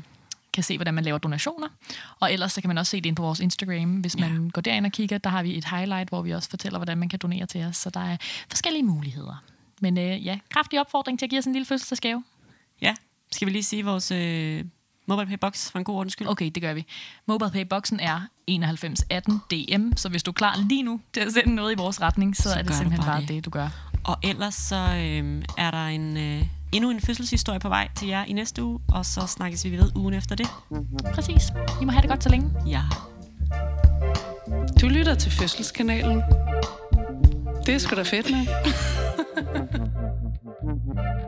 Speaker 3: kan se, hvordan man laver donationer. Og ellers så kan man også se det ind på vores Instagram. Hvis ja. man går derind og kigger, der har vi et highlight, hvor vi også fortæller, hvordan man kan donere til os. Så der er forskellige muligheder. Men øh, ja, kraftig opfordring til at give os en lille fødselsdagsgave.
Speaker 2: Ja, skal vi lige sige vores øh, MobilePay box for en god ordens skyld?
Speaker 3: Okay, det gør vi. MobilePay-boksen er 9118 DM, så hvis du er klar lige nu til at sende noget i vores retning, så, så er det simpelthen bare det. det, du gør.
Speaker 2: Og ellers så øh, er der en, øh, endnu en fødselshistorie på vej til jer i næste uge, og så snakkes vi ved ugen efter det.
Speaker 3: Præcis. I må have det godt så længe.
Speaker 2: Ja.
Speaker 1: Du lytter til Fødselskanalen. Det er sgu da fedt nok. [LAUGHS]